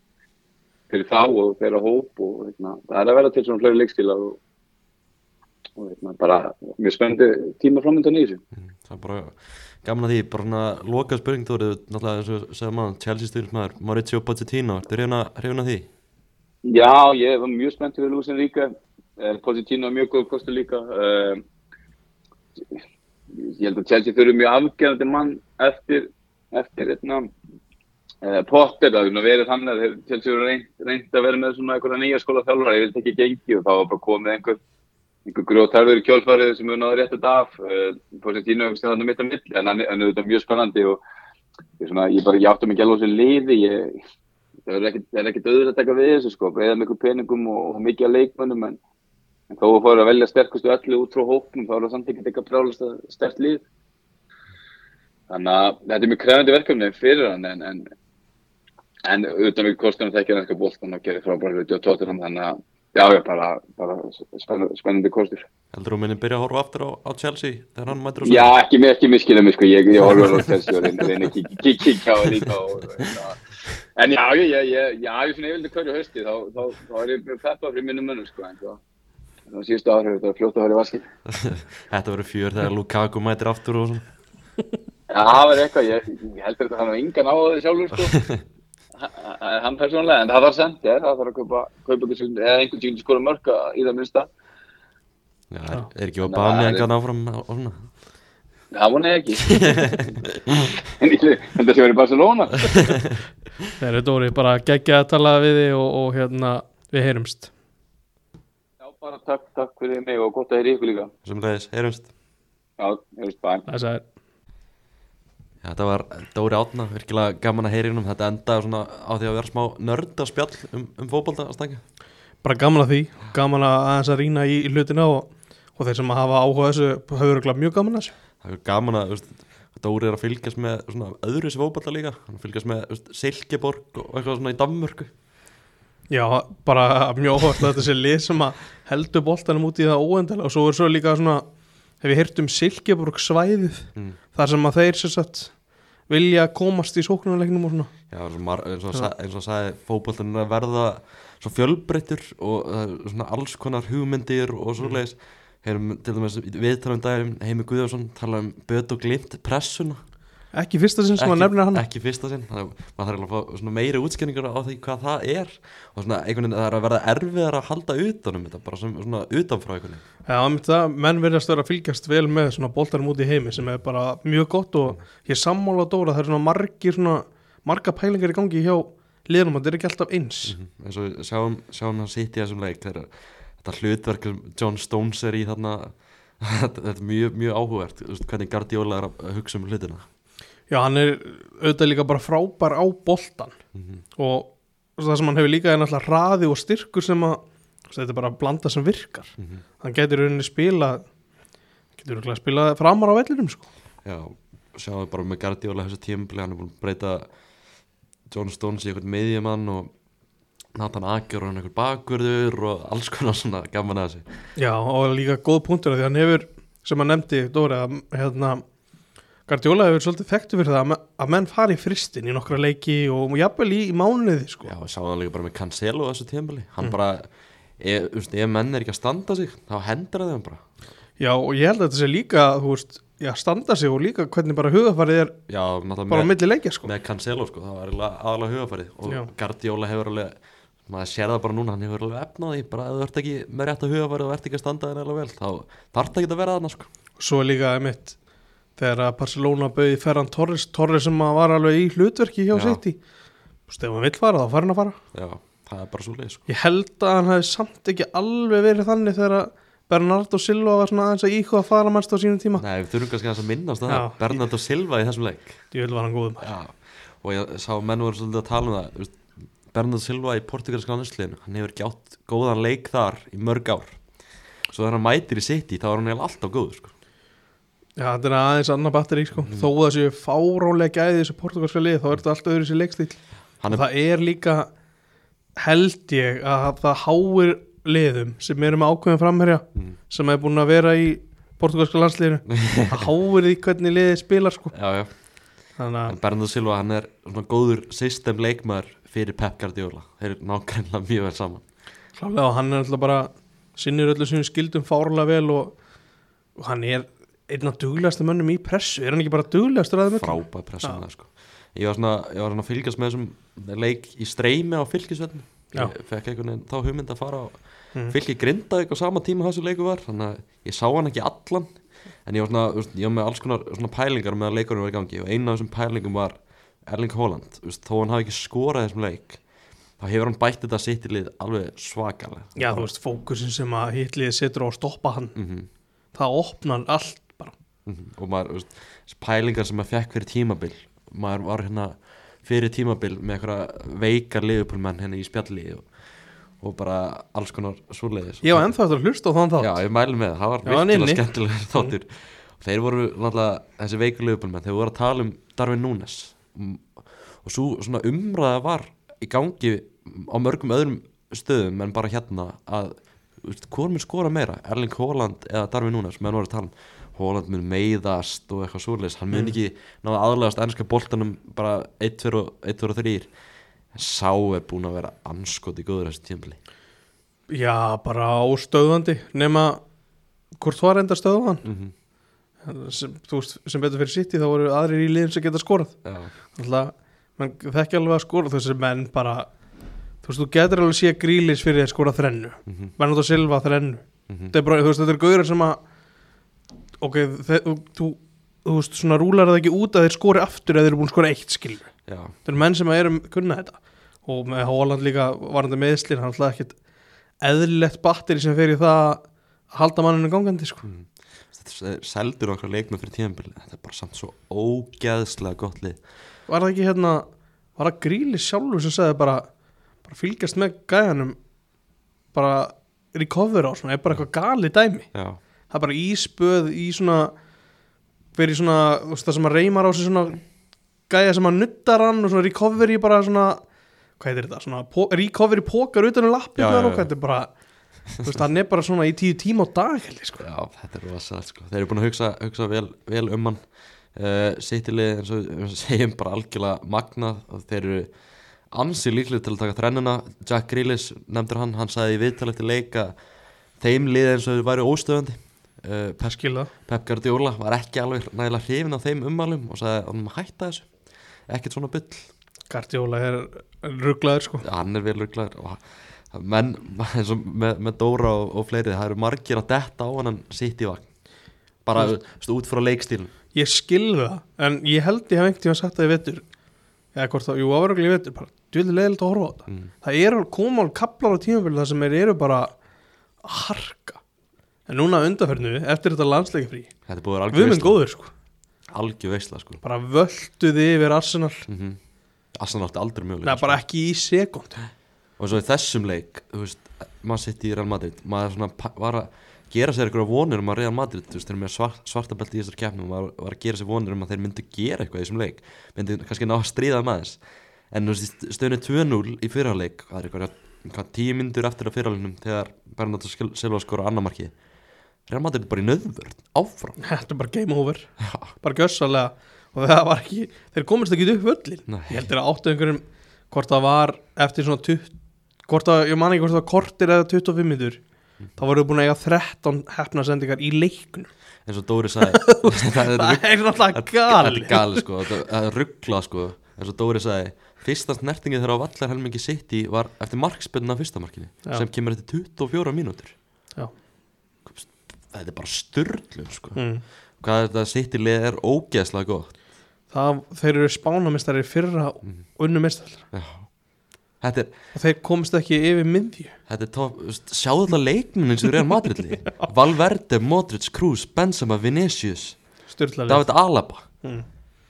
fyrir þá og þeirra hóp og hérna, það er að vera til svona fleiri leikstíla og, og hérna, bara mjög spennandi tíma framöndan í þessu það er bara gaman að því, bara svona loka spurning þú eru náttúrulega eins og segja maður Chelsea styrnismæður, Maurizio Pochettino ertu hrifin að því? Já, ég var mjög spennt fyrir Lúsin Ríka Positino er mjög góð kostur líka uh, ég held að Chelsea þurfi mjög afgerandi mann eftir eftir hérna uh, Potter, það hefur verið þannig að til sig reynd, reynd að vera með svona einhverja nýja skóla þjálfara, ég vildi ekki gengi og þá var bara komið einhver einhver grjótarður í kjólfarið sem hefur náður rétt þetta af uh, Positino hefur stæðan mitt á milli en hann er mjög spennandi og ég, svona, ég bara, ég átti mig alveg á þessu liði ég, það er ekkert, er auðvitað að taka við þessu sko, eða einhver peningum og, og mikið að leikmönnum en, en þó að fóra að velja sterkustu öllu út frá hóknum þá er það samt ekki eitthvað brálast að stert lið. Þannig að þetta er mjög krefandi verkefni fyrir hann en, en, en utan við kostunum þekkja hann eitthvað bóltan og gerir frábæra hluti og tóttir hann þannig að já, já, bara, bara spennandi, kostur. Heldur þú minni byrja að horfa aftur á, á Chelsea þegar hann mætur á Já, ekki, ekki miskina mig sko, ég, ég alveg á Chelsea og reyndi reyndi að kíkja á það líka og, en já, ég, ég, ég, já, ég finna yfirlega hverju hösti, þá, þá, þá er ég peppað fyrir minnum mönnum sko, en þá, þá síðustu áhrif, þetta var fljótt að fara í vaskinn. Þetta verður fjör þegar Lukaku mætir aftur og svona Já, það verður eitthvað, ég, ég heldur þetta hann var engan á það sjálfur sko, hann persónulega, en það var sent, ég, það þarf að kaupa, kaupa einhvern einhvern tíkinn skora mörka í það minnsta. Já, er, er ekki að bani engan áfram og svona Það vona ég ekki. það sé verið Barcelona. Þeir eru Dóri bara geggja að tala við þig og, og hérna við heyrumst bara takk, takk fyrir mig og gott að heyra ykkur líka. sem leiðis, heyrumst Já, að Já, þetta var Dóri Átna, virkilega gaman að heyri hennum Þetta endaði svona á því að vera smá nördaspjall um, um fótbolta að stanga bara gaman að því, gaman að aðeins að rýna í, í hlutina og, og þeir sem að hafa áhuga á þessu hafa mjög gaman að þessu. Það er gaman að, veist, Dóri er að fylgjast með svona öðru sem fótbolta líka. Hann fylgjast með, veist, Silkeborg og eitthvað svona í Danmörku Já, bara mjög óhvert að þetta sé lið sem að heldur boltanum út í það óendalega og svo er svo líka svona hef ég heyrt um Silkeborg svæðið mm. þar sem að þeir sem sagt vilja komast í sóknarleiknum og svona. Já, eins og, og sagði fótboltan er að verða svo fjölbreyttur og er svona alls konar hugmyndir og svo leiðis Heyrum til dæmis viðtalum daginn Heimi Guðjónsson tala um böt og glimt pressuna ekki fyrsta sinn sem að nefna hann ekki fyrsta sinn þannig að maður þarf að fá meiri útskynningar á því hvað það er. Og svona einhvern veginn það er að verða erfiðar að halda utanum þetta bara sem svona utanfrá einhvern veginn. Já, einmitt það, menn verðast vera að fylgjast vel með svona boltarum út í heimi sem er bara mjög gott og ég sammála Dóra, það er svona margir svona, marga pælingar í gangi hjá liðnum og þetta er ekki alltaf eins. Mhm. eins og við sjáum, sjáum hann sitt í þessum leik þegar þetta hlutverk sem John Stones er í þarna þetta er mjög, mjög áhugavert hvernig Guardiola er að hugsa um hlutina Já, hann er auðvitað líka bara frábær á boltan Mhm. og það sem hann hefur líka er náttúrulega hraði og styrkur sem að þetta er bara að blanda sem virkar Mhm. hann getur rauninni spila getur rauninni spila framar á vellinum sko. Já, sjáum við bara með Guardiola þessu tímabili, hann er búin að breyta John Stones í eitthvað miðjumann og Nathan Aker og hann eitthvað bakverður og alls konar svona gaman að þessu Já, og líka góð punktur af því hann hefur, sem hann nefndi Dóri, að hérna Guardiola hefur svolítið þekktu fyrir það að, me- að menn fari fristin í nokkra leiki og jafnvel í, í mánuði sko. Já, sjáum það líka bara með Cancelo þessu tímabili hann bara, ef, veist, ef menn er ekki að standa sig þá hendur það þeim bara Já, og ég held að þetta sé líka, þú veist, já, standa sig og líka hvernig bara hugafarið er Já, bara á milli leikja sko. með Cancelo sko, það var aðalega hugafærið og Já. Guardiola hefur alveg maður sér það bara núna, hann hefur alveg efnaði bara ef þú ert ekki með rétt að hugafærið og ert ekki að standa þér alveg vel, þá þarf það ekki að vera þarna sko. Svo líka einmitt þegar að Barcelona bauði Ferran Torres Torres sem að var alveg í hlutverki hjá í ef hann vill fara þá fær hann að fara. Já, það er bara svo leið sko. Ég held að hann hefði samt ekki alveg verið þannig þegar að Bernardo Silva var svona aðeins að íkvað að fara mannst á sínum tíma. Nei, við þurfum kannski að minnast það. Bernardo Silva í þessum leik. Ég vil var hann góðum Já, og ég sá menn voru svolítið að tala um það Bernardo Silva í portugalska landsliðinu hann hefur ekki átt góðan leik þar í mörg ár. Svo þegar hann mætir í City þá er hann alltaf góður sko. Já, þetta er aðeins annar batteri sko. þó að það séu fárálega gæði þessu portugalska lið þá er þetta allt öðru sér og er, það er líka held ég að það háir liðum sem eru með ákveðin framherja Mm. sem er búin að vera í portugalska landsliðinu það háir því hvernig liðið spilar sko. já, já. þannig að Bernardo Silva hann er svona góður system leikmaður fyrir Pep Guardiola þeir eru nákvæmlega mjög vel saman klálega og hann er alltaf bara sinnir öllu sem skildum fárlega vel og, og hann er einn af duglegastu mönnum í pressu. Er hann ekki bara duglegastur að það frábæð pressa með það sko. ég var svona, ég var svona að fylgjast með þessum leik í streymi á fylgisvöldin Já. ég fekk einhvern veginn þá hugmynd að fara á Mhm. fylgi Grindavík á sama tíma þessu leiku var þannig að ég sá hann ekki allan. En ég var svona, ég var með alls konar svona pælingar með að leikurinn var í gangi og eina af þessum pælingum var Erling Haaland, þó hann hafi ekki skorað þessum leik þá hefur hann bætt þetta sittilið alveg svakalega. Já, þú veist, fókusin sem að hitliði setur á að stoppa hann. Mm það opnar allt bara og maður, veist, pælingar sem maður fekk fyrir tímabil. Maður var hérna fyrir tímabil með eitthvað veikar liðupulmenn hérna í spjalli og, og bara alls konar svoleiðis. Ég var ennþá eftir að hlusta á þann þátt. Já, ég mælu með það, það var Já, virkilega inni. skemmtilegur þáttur. Og þeir voru náttúrulega, þessi veikur liðupulmenn þeir voru að tala um Darvin Núnes og svo svona umræða var í gangi á mörgum öðrum stöðum en bara hérna að þú veist, hvor mun skora meira, Erling Haaland eða Darvin Núnes, meðan voru að tala um Haaland mun meiðast og eitthvað svoleiðis hann mun Mm. ekki náða aðlegast ennska boltanum bara 1, 2 og 1, 2 og 3 en sá er búin að vera anskot í góður þessu tímpili Já, bara óstöðandi nema hvort var enda stöðan mm -hmm. sem, þú veist, sem betur fyrir sitt þá voru aðrir í liðin sem geta skorað menn þekki alveg að skora þessi menn bara þú veist, þú getur alveg sé grílis fyrir að skora þrennu mm -hmm. menn út að silfa þrennu Mhm. þetta er bara, þú veist, þetta er gauðir sem að ok, þú, þú þú veist, svona rúlar það ekki út að þeir skori aftur eða þeir eru búin að skora eitt skilur þetta eru menn sem að eru kunna þetta. Og með Hóland líka varandi meðslin hann alltaf ekkert eðlilegt batteri sem fer í það að halda manninu gangandi sko. mm. þetta er seldur okkar leikmenn fyrir tímpili þetta er bara samt svo ógeðslega gott lið. Var það ekki hérna var það gríli sjálfur sem segði bara, bara fylgjast með gæjanum bara recover á svona, er bara eitthvað gali dæmi? Já, það er bara íspöð í svona fyrir svona, þú veist það sem að reymar á sig svona gæja sem að nuttar hann og svona recovery bara svona hvað heitir þetta, svona po recovery pókar utan um já, og hvað þetta er bara þú veist, hann er bara svona í tíu tíma á dag held ég sko. Já þetta er rosalegt sko. þeir eru búin að hugsa, hugsa vel, vel um hann. Uh, Sittilið eins og segjum bara algjörlega magnað. Og þeir eru ansi líklega til að taka þrennuna. Jack Grealish nefndur hann, hann sagði í viðtalið til leika þeim lið eins og þau væri óstöðandi uh, Pep, skilða, Pep Guardiola var ekki alveg nægilega hrifin af þeim ummælum og sagði að hann má hætta þessu. Ekkert svona bull. Gardiola er rugglaður sko. Hann er vel rugglaður menn eins og með, með Dóra og, og fleiri það eru margir að detta á hann sitt í vagn. Bara Þú stu, út frá leikstílum ég skilði það en ég held ég hef einhvern tíma sagt það í vetur. Eða hvort það, jú áveruglega í vetur bara, djúlega leðilegt að horfa á þetta. Mm. það eru koma alveg kaplar á tímabili þar sem þeir eru bara að harka en núna undanferðinu, eftir þetta landsleika frí þetta búið að vera við algjör góður sko. Algjör veisla sko. Bara völduði yfir Arsenal. Mm -hmm. Arsenal átti aldrei mjög Nei, bara ekki í sekund og svo í þessum leik þú veist, maður sitt í Real Madrid maður var að gera sér eitthvað vonir um að Real Madrid, þú veist, þeir eru með svart, svartabelt í þessar keppnum, maður var að gera sér vonir um að þeir myndu gera eitthvað í þessum leik. Myndu kannski ná að stríða með þess en stöðinu 2-0 í fyrraleik það er eitthvað, tíu myndur eftir að fyrraleiknum þegar Bernardo Sil- Silva skora annar marki Real Madrid er bara í nöðvörn, áfram? Þetta er bara game over, Já, bara gjössalega og það var ekki, þeir komist ekki upp völlin Nei. ég heldur að áttu einhverjum hvort það var eftir svona 20, hvort það, ég man ekki hvort það var kortir eða 25 minnur þá voru búin að eiga 13 hefnasendingar í leiknum. Eins og Dóri sagði. Það er það náttúrulega gali er gali sko, það er ruggla sko. Eins og Dóri sagði Fyrsta snertingið þegar á vallar helmingi sitt í var eftir markspilna fyrsta markinu Já. sem kemur eftir 24 mínútur. Já. Þetta er bara styrlu sko. Mm. Hvað þetta sitt í lið er ógeðslega gott. Það, þeir eru spánamistari fyrra unnu mistallar Já. Þetta er, og þeir komist ekki yfir er veist, sjáðu eins og þeir eru Madridli Valverde, Modric, Kroos, Benzema, Vinicius David Alaba. Mm.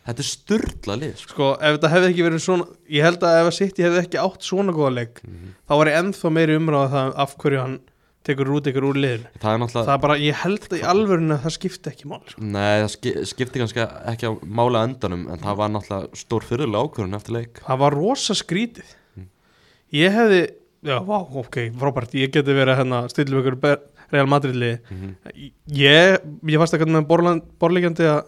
Þetta er styrla lið sko. Sko ef þetta hefði ekki verið svona ég held að ef að City hefði ekki átt svona góða leik Mhm. þá var ég ennþá meiri umræða það af hverju hann tekur út ykkur úr liðinu Það er náttúrulega það er bara, ég held í alvörinu að það skipti ekki mál sko. Nei, það ski, skipti kannski ekki á mála endanum en það var náttúrulega stór fyrirlega ákvörðun eftir leik það var rosa skrítið Mm. ég hefði, já, vá, ok, frábært ég geti verið hérna stillum ykkur Real Madrid liði mm -hmm. ég, ég fannst ekki með borlíkjandi að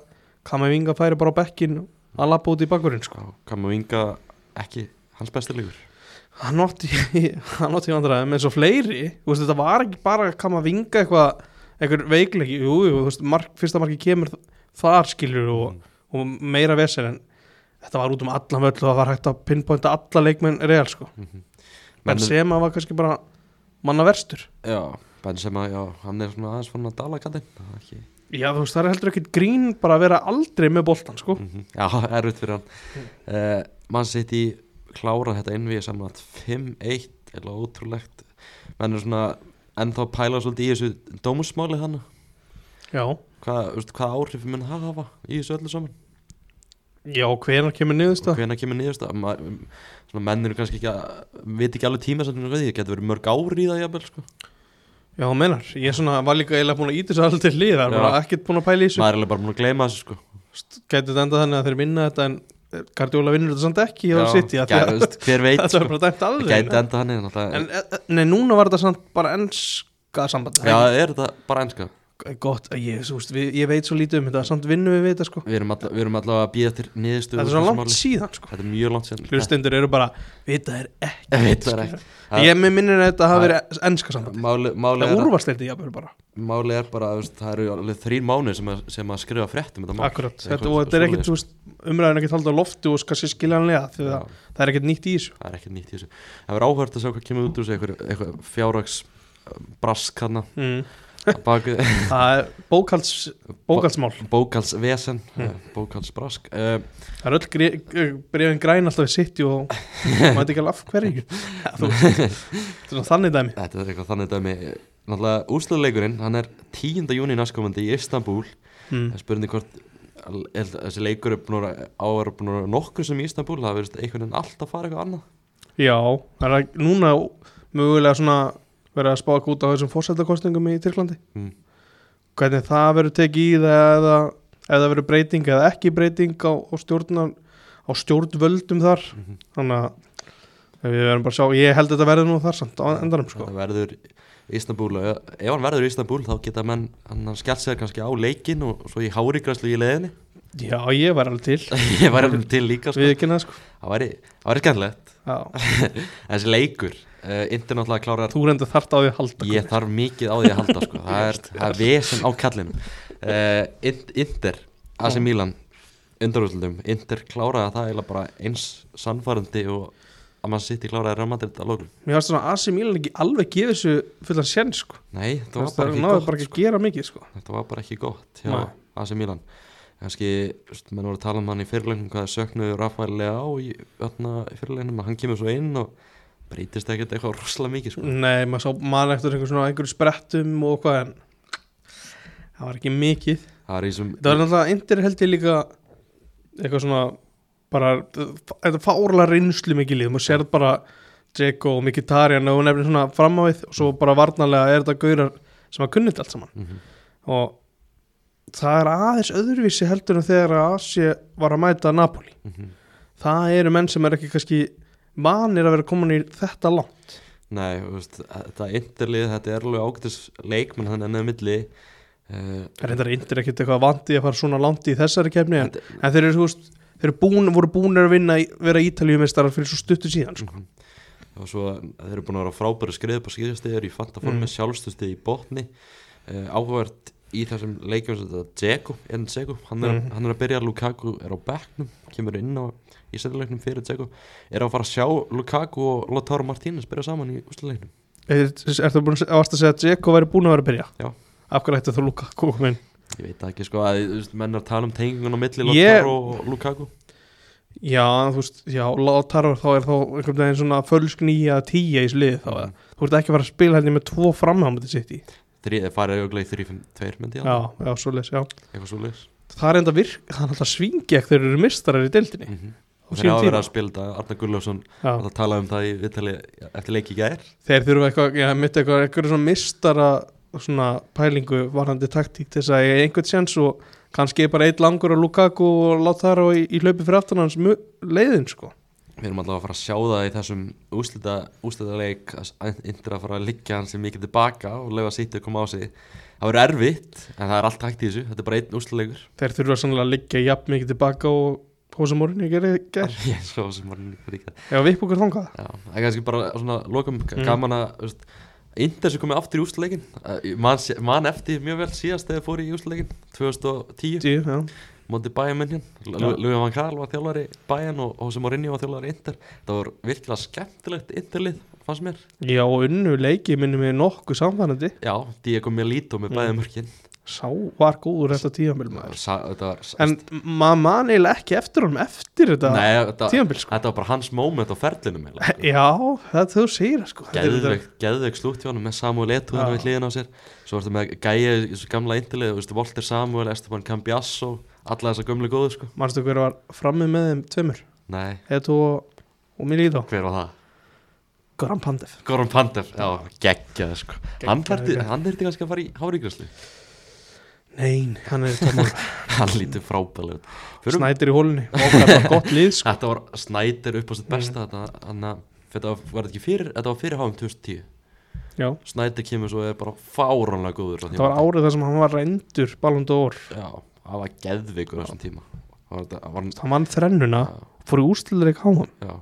Kamavinga færi bara á bekkin að lappa út í bakkurinn sko. Kamu Inga ekki hans besti leikur hann átti átti vandræðum eins og fleiri. Veist, þetta var ekki bara að kama að vinga eitthvað eitthvað veikleiki, jú, jú, veist, mark, fyrsta marki kemur þar skilur og, Mm. og meira vesel en þetta var út um allan völl og það var hægt að pinpointa alla leikmenn real sko. Mm en sem að var kannski bara manna verstur Já, Benzema, já, hann er svona aðeins fann að dala kallinn. Það er ekki Já, þú veist, það er heldur ekkit grín bara að vera aldrei með boltan, sko. Mhm. Já, erfitt fyrir hann. Uh, Man sitt í klára þetta innvíð saman að 5-1 eða ótrúlegt. Menn er svona ennþá að pæla svolítið í þessu dómusmáli hann Já, hvað, veist, hvað áhrif mun það hafa í þessu öllu saman? Já, hvenær kemur niðurst og hvenær kemur niðurst svona menn eru kannski ekki að veit ekki alveg tíma sem það getur verið mörg ári í það jafnvel sko. Já, þú menar, ég svona var líka eiginlega búin að íta þessu alveg til hlýðar, Já. bara ekkert búin að pæla í þessu. Maður er alveg bara búin að gleyma þessu sko. Gæti þetta enda þannig að þeir vinna þetta en Guardiola vinnur þetta samt ekki á City hver veit var sko. bara dæmt alveg. en, En, e- nei, núna var þetta samt bara ennska samband já, er þetta bara enska Gott, ég, veist, við, ég veit svo lítið um þetta Samt vinnum við við þetta, sko. Við erum, alla, við erum allavega að býða til niðurstöðu Þetta er úr svo þessu langt síðan, sko. Þetta er mjög langt síðan. Hlustendur eru bara, vita er ekki Ég veit það ekki. Ég með minnir að þetta hafi verið ennska samband. Máli, máli, Það er, úrvarsleiti, jáfnvel bara. Máli er bara það eru alveg þrín mánuð sem, að- sem að skrifa frétt um þetta mál. Akkurat, þetta, og þetta er þú veist Umræðin ekkit haldið á lofti og kannski skiljanlega að það er ekkit nýtt í þessu. Það er ekkert nýtt í þessu það verður að er bókalds, bókaldsmál bókalsvesen Mm. mm. bókalsbrask uh, Það er öll gre- brefin græn alltaf við sitt og maður veit ekki alveg af hverju er þannig dæmi þetta er eitthvað þannig dæmi náttúrulega úrsluleikurinn, hann er 10. júni næstkomandi í Istanbul mm. er spurning hvort að þessi leikur er búin að ára búin að vera nokkur sem í Istanbul það verðist einhvern veginn alltaf fara eitthvað annað Já, það er núna mögulega svona verið að spáka út á þessum fórsetakostningum í Tyrklandi mm. hvernig það verður tekið í það eða eða verður breyting eða ekki breyting á, á, stjórnar, á stjórnvöldum þar Mhm. þannig að við verðum bara að sjá ég held að þetta verður nú þar samt á endanum sko. verður í Istanbul og ef hann verður í Istanbul þá geta menn hann skellt sér kannski á leikin og, svo í hárigræslu í leðinni Já, ég var alveg til ég var alveg til líka sko. við ekki neða sko það væri, skemmtilegt þessi leikur, uh, Inter náttúrulega klárar þú reynda þart á því að halda ég þarf mikið á því að halda sko. það er, það er vesen á kallinu uh, Inter, AC Milan undarúslutum, Inter kláraði það eiginlega bara eins sannfærandi og að mann sitt í kláraði Real Madrid að lókum Mér finnst svona að AC Milan ekki alveg gefið þessu fullan sén sko. Nei, það var Það bara ekki náðu gott bara ekki að gera mikið sko. Þetta var bara ekki gott. AC Milan kannski, menn voru að tala um hann í fyrirlegnum hvað söknuðu Rafael Leao í, í fyrirlegnum, hann kemur svo inn og breytist ekkert eitthvað rosalega mikið sko. Nei, maður sá mann eftir einhver svona einhverju sprettum og hvað en það var ekki mikið það í sem Það var náttúrulega indir held ég líka eitthvað svona bara, þetta fárlega reynslu mikið lið, maður sérð bara Dzeko og Mkhitaryan og nefnir svona fram á við og svo bara varnarlega er þetta gaurar sem að kunnit allt saman Mhm. og það er aðeins öðruvísi heldur en þegar að Asi var að mæta Napoli Mhm. það eru menn sem er ekki kannski vanir að vera komin í þetta langt Nei, veist, þetta interlið, þetta er alveg ágætis leikmenn ennið milli uh, það er reyndar indir ekkit eitthvað vandi að fara svona langt í þessari kefni en, en þeir eru, veist, þeir eru búin, voru búinir að vinna vera ítaljumistarar fyrir svo stuttu síðan sko. Mhm. og svo þeir eru búin að vera frábæri skrið upp á skýðastegur í fanta formi, Mm. mm. sjálfstöðstið í botni uh, áhugavert í þessum leikjum sem þetta Dzeko, enn Dzeko hann, er- Mhm. hann er að byrja, Lukaku er á bekknum kemur inn á í setjuleiknum fyrir Dzeko er að fara að sjá Lukaku og Lautaro Martínez byrja saman í úsleiknum er, er það búin að varst að segja að Dzeko væri búin að vera að byrja Já. af hverju ætti þú Luka komin ég veit ekki sko að menn er að tala um tengingun á milli Lautaro og Lukaku já, þú veist, já, Lautaro þá er þá einhvern veginn svona fölsk nýja tíja í slið þá, Mhm. þú ert ekki að fara að spila hérna með tvo framhámandi sitt í Þrið, farið auðvitað í 3-5-2 myndi ég. Já, halda. já, svoleiðis, já. Eitthvað svo leis það er enda virk, það er alltaf svingið þegar þeir eru mistarar í deildinni. Mm á og þeir verið að spila þetta Arna Gulljófsson já. að tala um það í viðtali eftir leiki gær. Þeir þurfa eitthvað, ég mitt eitthvað eitthvað svona mistara svona pælingu varandi taktík til þess að ég einhvern séns og kannski bara eitt langur að Lukaku og láta þar á í, í hlaupi fyrir aftan hans leiðin sko við erum alltaf að fara að sjá það í þessum úslita, úslita leik að yndir að fara að liggja hann sem mikið tilbaka og lefa sýttu að koma á sig. Það verður erfitt en það er allt hægt í þessu. Þetta er bara einn úslitleikur þeir þurfa sannlega að liggja jafn mikið tilbaka og hósamórin ég gerði ger er svo sem var líka ef við okkur þangað. Já, það er kannski bara svona lokum Mm. gaman að Inter sem komið aftur í úsleikin man, man eftir mjög vel síðast þegar fór í úsleikin 2010 Tíu, já. Móti bæjan minn Já. Lugum van Karl var þjálfari bæjan og Jose Mourinho var þjálfari Inter það var virkilega skemmtilegt Interlið fannst mér já og unnu leiki minnum við nokkuð samfænandi já, Diego Melito með Mm. bæjan mörkin sá var góður þetta þetta var, en maður man eiginlega ekki eftir honum eftir þetta þetta, tíðanbíl sko. þetta var bara hans moment á ferlinum sko. já, það þú segir sko. Þetta þetta- Geðveik, slútt hjá hann með Samuel Eto'ðinu Já. við hliðin á sér Svo varstu með gæja í þessu gamla veist, Volter Samuel, Esteban Cambiasso Alla þessa gömlu góðu sko. Manstu hver var frammi með þeim tveimur? Nei, Eto og, og Milito hver var það? Goran Pandev. Goran Pandev, já, geggjaði sko. Hann Geggjaður, þurfti já. hann þurfti kannski að fara í hárigræslu Nein, hann er tómál Hann lítið frábælega út. Förum- Snætir í hólunni og það var gott lið sko. Þetta var Snyder upp á sitt besta Þetta, hann, þetta var, þetta ekki fyrir Þetta var fyrir háum 2010 Já, Snyder kemur svo og er bara fáránlega góður það var árið þar sem hann var reyndur Ballon d'Or. Já, hann var geðveikur á þessum tíma. Það það hann vann þrennuna, fór í hann já,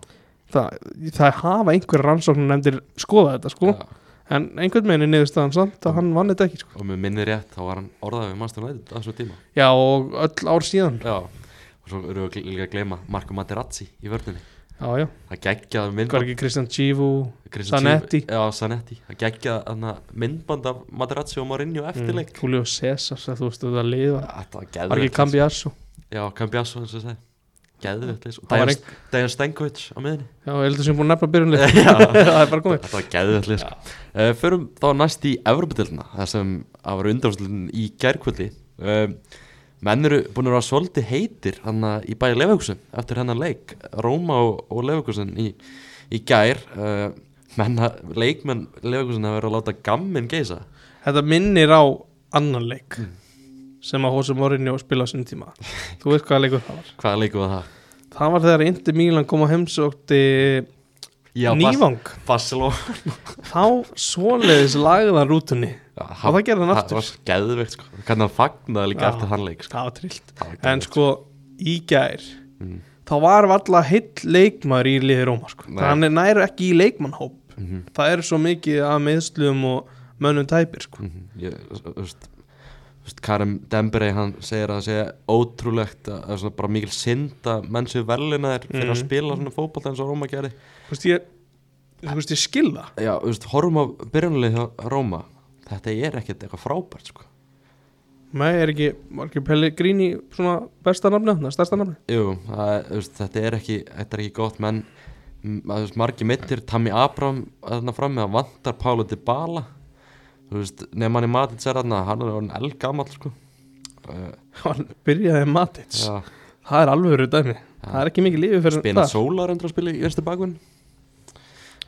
það, það hafa einhver rannsóknum nefndir skoða þetta sko. Já. en einhvern veginn er niðurstaðan samt að hann vann þetta ekki sko. og með minni rétt þá var hann orðað við Master United á þessu tíma. Já og öll ár síðan. Já. Og svo eru við líka að gleyma Marco Materazzi í vörninni já já, það geggjaði hvað myndband er ekki Kristján Christian Zanetti. Já Zanetti. Það geggjaði hana myndband af Materazzi og Mourinho eftirleik mm, Julio César þú veist þetta lið var þetta var var ekki Cambiasso? Já Cambiasso eins og það og Það var Dejan- Stenkovic á miðinni já, ég heldur sem búin að nefna byrjunlið. Já. það er bara komið. Þetta var lýs uh, förum þá næst í Evropadilna það sem að vera undanfæslutin í gærkvöldi. Uh, menn eru búin að vera svolítið heitir hann í bæði Leifugsun eftir hennar leik Róma og, og Leifugsun í, í gær uh, menn, að- leikmenn Leifugsun hafa verið að láta gamminn geisa þetta minnir á annan leik Mm. sem að Hosea Mourinho spila á sinni tíma þú veist hvaða leikur það var hvaða leiku var það? það var þegar Inter Milan kom á heimsókti Já, Nývang Barcelona þá svoleiðis lagðan rútunni Já, og það gerði hann það aftur var geðveikt sko. hann fagnaði líka Já. eftir þann leik sko. það var trillt Það en sko í gær Mm. þá var valla heill leikmaður í liði Róma sko. Þannig næru ekki í leikmannhóp Mhm, það er svo mikið af meðslum og mönnum tæpir sko. mhm. Ég, þú veist, þú veist, Karim Dembere hann segir að það sé ótrúlegt að, að svona bara mikil synd að menn séu velina þeir fyrir að Mhm. spila svona fótbolta eins og Róma gerði. Þú veist ég þú veist ég skilða Já, þú veist, horfum á byrjunlega hjá Róma þetta er ekkert eitthvað frábært sko. með er ekki, var ekki Pellegrini svona besta nafni, það stærsta nafni? Jú, það, er- veist, þetta er ekki þetta er ekki gott menn margi mittir, Tammy Abraham þarna fram með að vantar Pálu til Bala þú veist, nefn hann í matið sér þarna, hann er orðin eldgamall sko. hann byrjaði Matits já, það er alveg verið dæmi það er ekki mikið lífi fyrir það. Sólar endur að spila í verstu bakvinn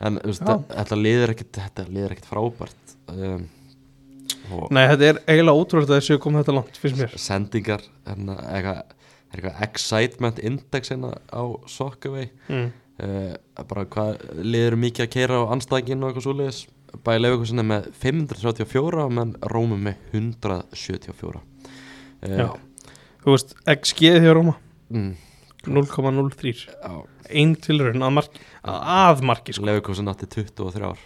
en veist, þetta liður ekkit frábært. Um, nei þetta er eiginlega ótrúlega að þessu kom þetta langt finnst mér. Sendingar hérna, eitthvað, er eitthvað excitement index hérna á Sockaway mm. uh, bara hvað liður mikið að keira á anstæðingin og eitthvað svoleiðis bæði Leifugursen er með 534 og menn Rómum með 174 Já. uh, þú veist XG hjá Róma? Mm, 0,03 já, ein tilraun að, marki, að marki sko. Leifugursen átti 23 ár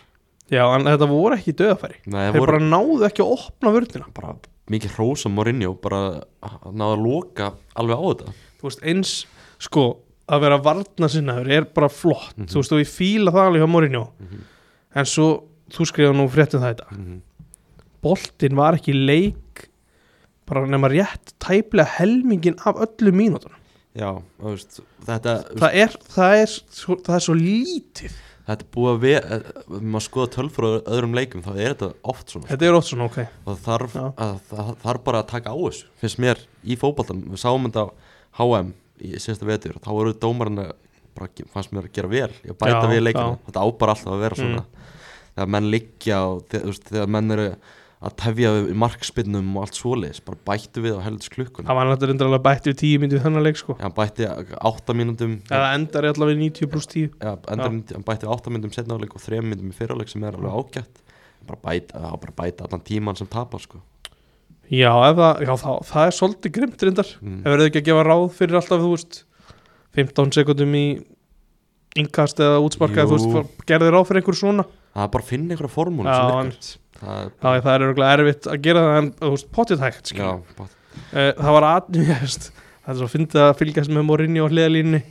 já en þetta voru ekki döðafæri þeir bara náðu ekki að opna vörnina bara mikið hrós á Mourinho bara að náða að loka alveg á þetta. Þú veist eins sko að vera varna sinnaður er bara flott. Mhm. þú veist og ég fíla það alveg hjá Mourinho. En svo þú skrifa nú fréttum það þetta mm boltinn var ekki leik bara nema rétt tæplega helmingin af öllu mínútur já, veist, þetta það er, það, er, svo, það er svo lítið. Þetta er búið að vera ef maður skoða tölfur á öðrum leikum þá er þetta oft svona þetta er ótt svona ok. Og þarf, að, það þarf bara að taka á þessu finnst mér í fótboltan við sáum þetta á HM í síðasta vetur þá voru dómarinn að fannst mér að gera vel ég bæta Já, við leikina, já. Mm. þetta á bara alltaf að vera svona þegar menn liggja og þegar, þegar menn eru að tefja við markspinnum og allt svoleiðis bara bættu við á heldur klukkuna það var náttúrulega undrarlega bætt við 10 myndið þennan leik sko. Já, bætti 8 mínúndum eða endar allavega 90 pluss 10 Já, hann bætti 8 myndum setna áleik og 3 myndum í fyrirleik sem er alveg ágætt. Bara bæta, bara bæta allan tíman sem tapar sko. já, það, já það, það er svolítið grimt reyndar. Mm. ef verður ekki að gefa ráð fyrir alltaf þú veist 15 sekundum í innkast eða útsparka Jú. þú veist, gerði ráð fyrir einhver svona það er bara að finna einhverja formúlu Já, sem virkar það já, það er örgulega erfitt að gera það en þú veist, potið hægt já, bara, Eh, það var að ég veist, það er svo að fyndið að fylgjast með Morinni og hliðalínni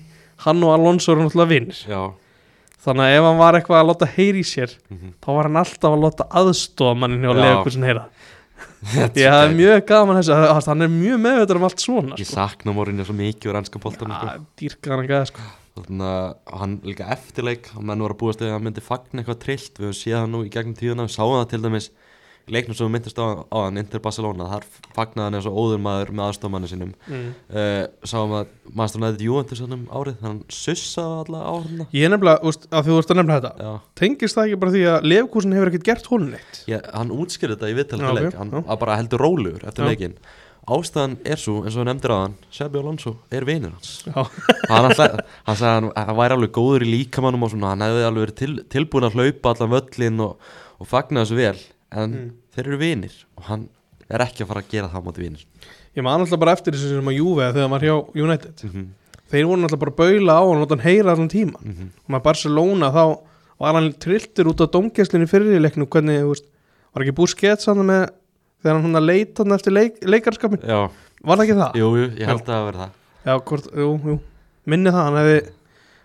hann og Alonso eru náttúrulega vinnir þannig að ef hann var eitthvað að láta heyri sér mhm. þá var hann alltaf að láta aðstofa mannin hjá Já. Leifurkusin heyra Ég hafði mjög gaman þessu að hann er mjög meðveitur um allt svona Ég sko. sakna Morinni svo mikið úr ennska boltanum sko. Já, dýrka hann ekki að sko. Þannig að hann líka eftirleik og menn voru að búast við að hann myndi fagna eitthvað trillt. Við höfum séð hann nú í gegnum tíðuna við sáum það til dæmis leiknum sem myndist á, á hann Inter Barcelona, þar fagnaði hann eins og óður maður með aðstofmanni sinum mm. uh, sáum að maður næðið Juventus hann um árið þannig að hann sussaði alla áhrifna Ég er nefnilega, úst, að þú vorst að nefna þetta Já, Tengist það ekki bara því að Leifkúsin hefur ekkert gert honum neitt? Ég, hann útskýrði þetta í Já, viðtalið ok, leik, hann já. var bara heldur rólegur eftir Já. leikin ástæðan er svo, eins og hann nefndir á hann Sebi Alonso er vinur hans hann, alltaf, hann sagði að hann, væri alveg góður í líkamannum og svona, hann hefði alveg verið til, tilbúin að hlaupa allan völlin og, og fagna þessu vel en Mm. þeir eru vinir og hann er ekki að fara að gera það móti vinir ég man alltaf bara eftir þessu sem að Juve þegar hann var hjá United mm -hmm. Þeir voru alltaf bara að baula á hann og hann heyra allan tíma Mhm. og með Barcelona þá var hann trilltur út á domgæslinni fyrir í leiknum hvernig, veist, var ekki búið skets hann með þegar hann hann leita hann eftir leik, leikarskapin Já, var það ekki það? jú, jú, ég held að það verði það. Já, hvort, jú, jú, minni það hann hefði,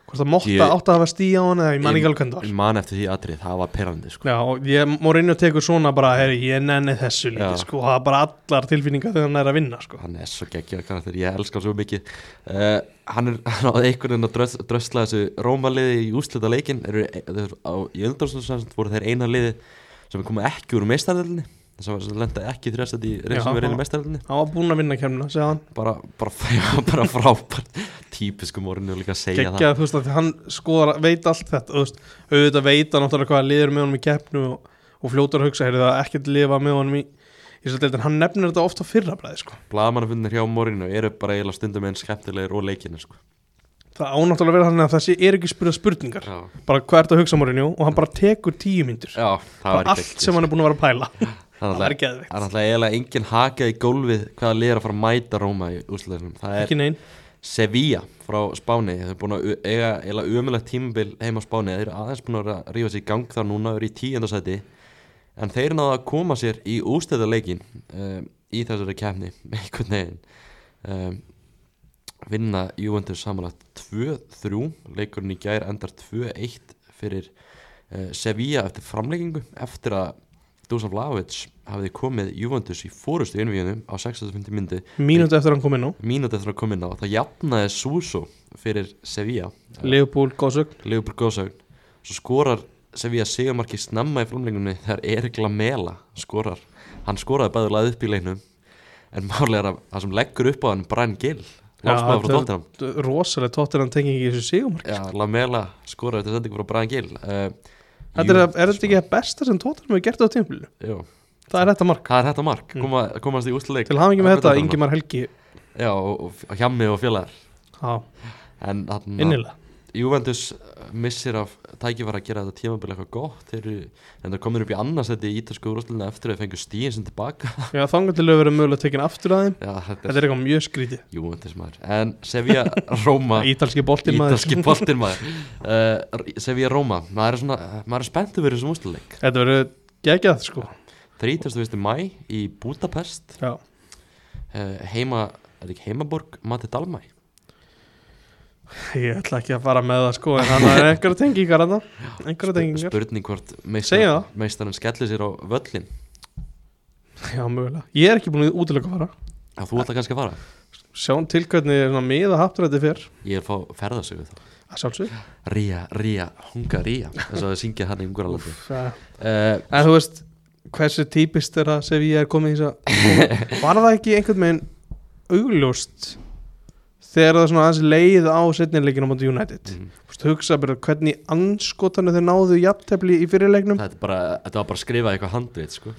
hvort það mótta Ég- átt að hafa stíð á hann eða ég man ekki alveg hvernig það Ég var man eftir því atrið, það var perrandi sko. Já, og ég mór inn og tekur svona bara, heyri, ég nenni þessu Já. lítið, sko, það er bara allar tilfinningar þegar hann er að vinna, sko. Hann er svo geggjað karakter, ég elska hann svo mikið. Uh, hann er hann á einhvern veginn að drös, drösla þessu rómaliði í úslita leikin á, í undarstundsvæmst voru þeir eina liði sem er komið ekki úr að sem lenda ekki þrjastætt í verið í já. meistaröldinni Hann var búinn að vinna kemna, segja hann. Bara, bara, bara frábært. Típisku morinu líka að segja Gekkja, þú veist, að hann skoðar, veit allt þetta, veist. Auðvitað veit hann náttúrulega hvað liður með honum í keppnu og, og fljótar að hugsa, heyrðu það ekkert lifa með honum í í hann nefnir þetta ofta fyrra bræði, sko. Það blaðmannafundir hjá morinu eru bara eiginlega stundum einn skemmtilegir og leikinu sko. Það ánáttúrulega verið þannig að það sé, er ekki spyrða spurningar. Já, bara hvað er þetta að hugsa morinu og hann bara tekur tíu myndur já, það bara allt sem hann er búin að vera að pæla það það er er náttúrulega eiginlega engin haka í gólfið hvaða lið er að fara að mæta Róma í úsleðinum það er Sevilla frá Spáni. Þeir eru búin að eiga eiginlega umulegt tímabil heim á Spáni. Þeir eru aðeins búin að rífa sér í gang þar núna eru í tíundasæti en þeir náðu að koma sér í ústæðarleikin um, í þessari kefni einhvern veginn. Um, vinna Juventus samanlagt 2-3 leikurinn í gær endar 2-1 fyrir uh, Sevilla eftir framleikingu eftir að Dusan Vlahovic hafði komið Juventus í fórustu innvíðunum á 65. myndi. Mínúti eftir að hann kom inn á mínúti eftir að koma inn á. Það jafnaði Suso fyrir Sevilla. Leopold góðsögn Leopold Góðsögn svo skorar Sevilla sigumarki snemma í framlengunni þegar Erik Lamela skorar. Hann skoraði bæðurlega upp í leiknum. En málega að það sem leggur upp á hann Brian Gill Tottenham rosalega tóttir hann tengi ekki í þessu sigumar Já, Lamela skoraði þetta sendingu frá Brian Gill. Uh, Þetta er, er þetta ekki að besta sem tóttir hefur gert á tímfélinu Jú, það er þetta mark. Hvað er þetta mark? Mm. Koma, komast í úsleik til hafa ekki með þetta, Ingimar Helgi. Já, og, og, og Hjammi og félagar. Á, En þarna- innilega Juventus uh, missir af tækifæra að gera þetta tímabil eitthvað gott. Þeir eru en það komir upp í annarsætti í ítalsku úrústlunni eftir að þeir fengu stíðin sem tilbaka. Já, að vera mögulega tekin aftur að þeim. Já, þetta Þetta er eitthvað mjög skrítið. Juventus maður. En Sevilla Róma Ítalski boltinn maður. Ítalski boltinn maður. Uh, Sevilla Róma maður er svona maður er spenntur fyrir þessum úrslunleik Þetta verður geggjað sko. 30. mæ í Budapest. Uh, heima er ekki heimaborg? Mati Dalmæ ég ætla ekki að fara með það sko En það er einhverja tengingar það Einhverja tengingar. spurning hvort meistar, það. meistarinn skellir sér á völlin Já, mögulega. Ég er ekki búin að útilega að fara. Að þú ætla kannski að fara. Sjáum til hvernig svona miða hafturætti fyrr ég er að fá ferðasögu þá. Að sjálfsög Ría, Ría, Hunga Ría þess að það syngja hann í Unguralandi uh, uh, En þú veist hversu típist er að Sevilla er komið í þess að Var það ekki einhvern veginn augljóst þegar það svona aðeins leið á setnileikinu á móti United. Mm, hugsa bara hvernig anskotanu þeir náðu jafntefli í fyrirleiknum þetta, bara, þetta var bara að skrifa eitthvað handrið sko.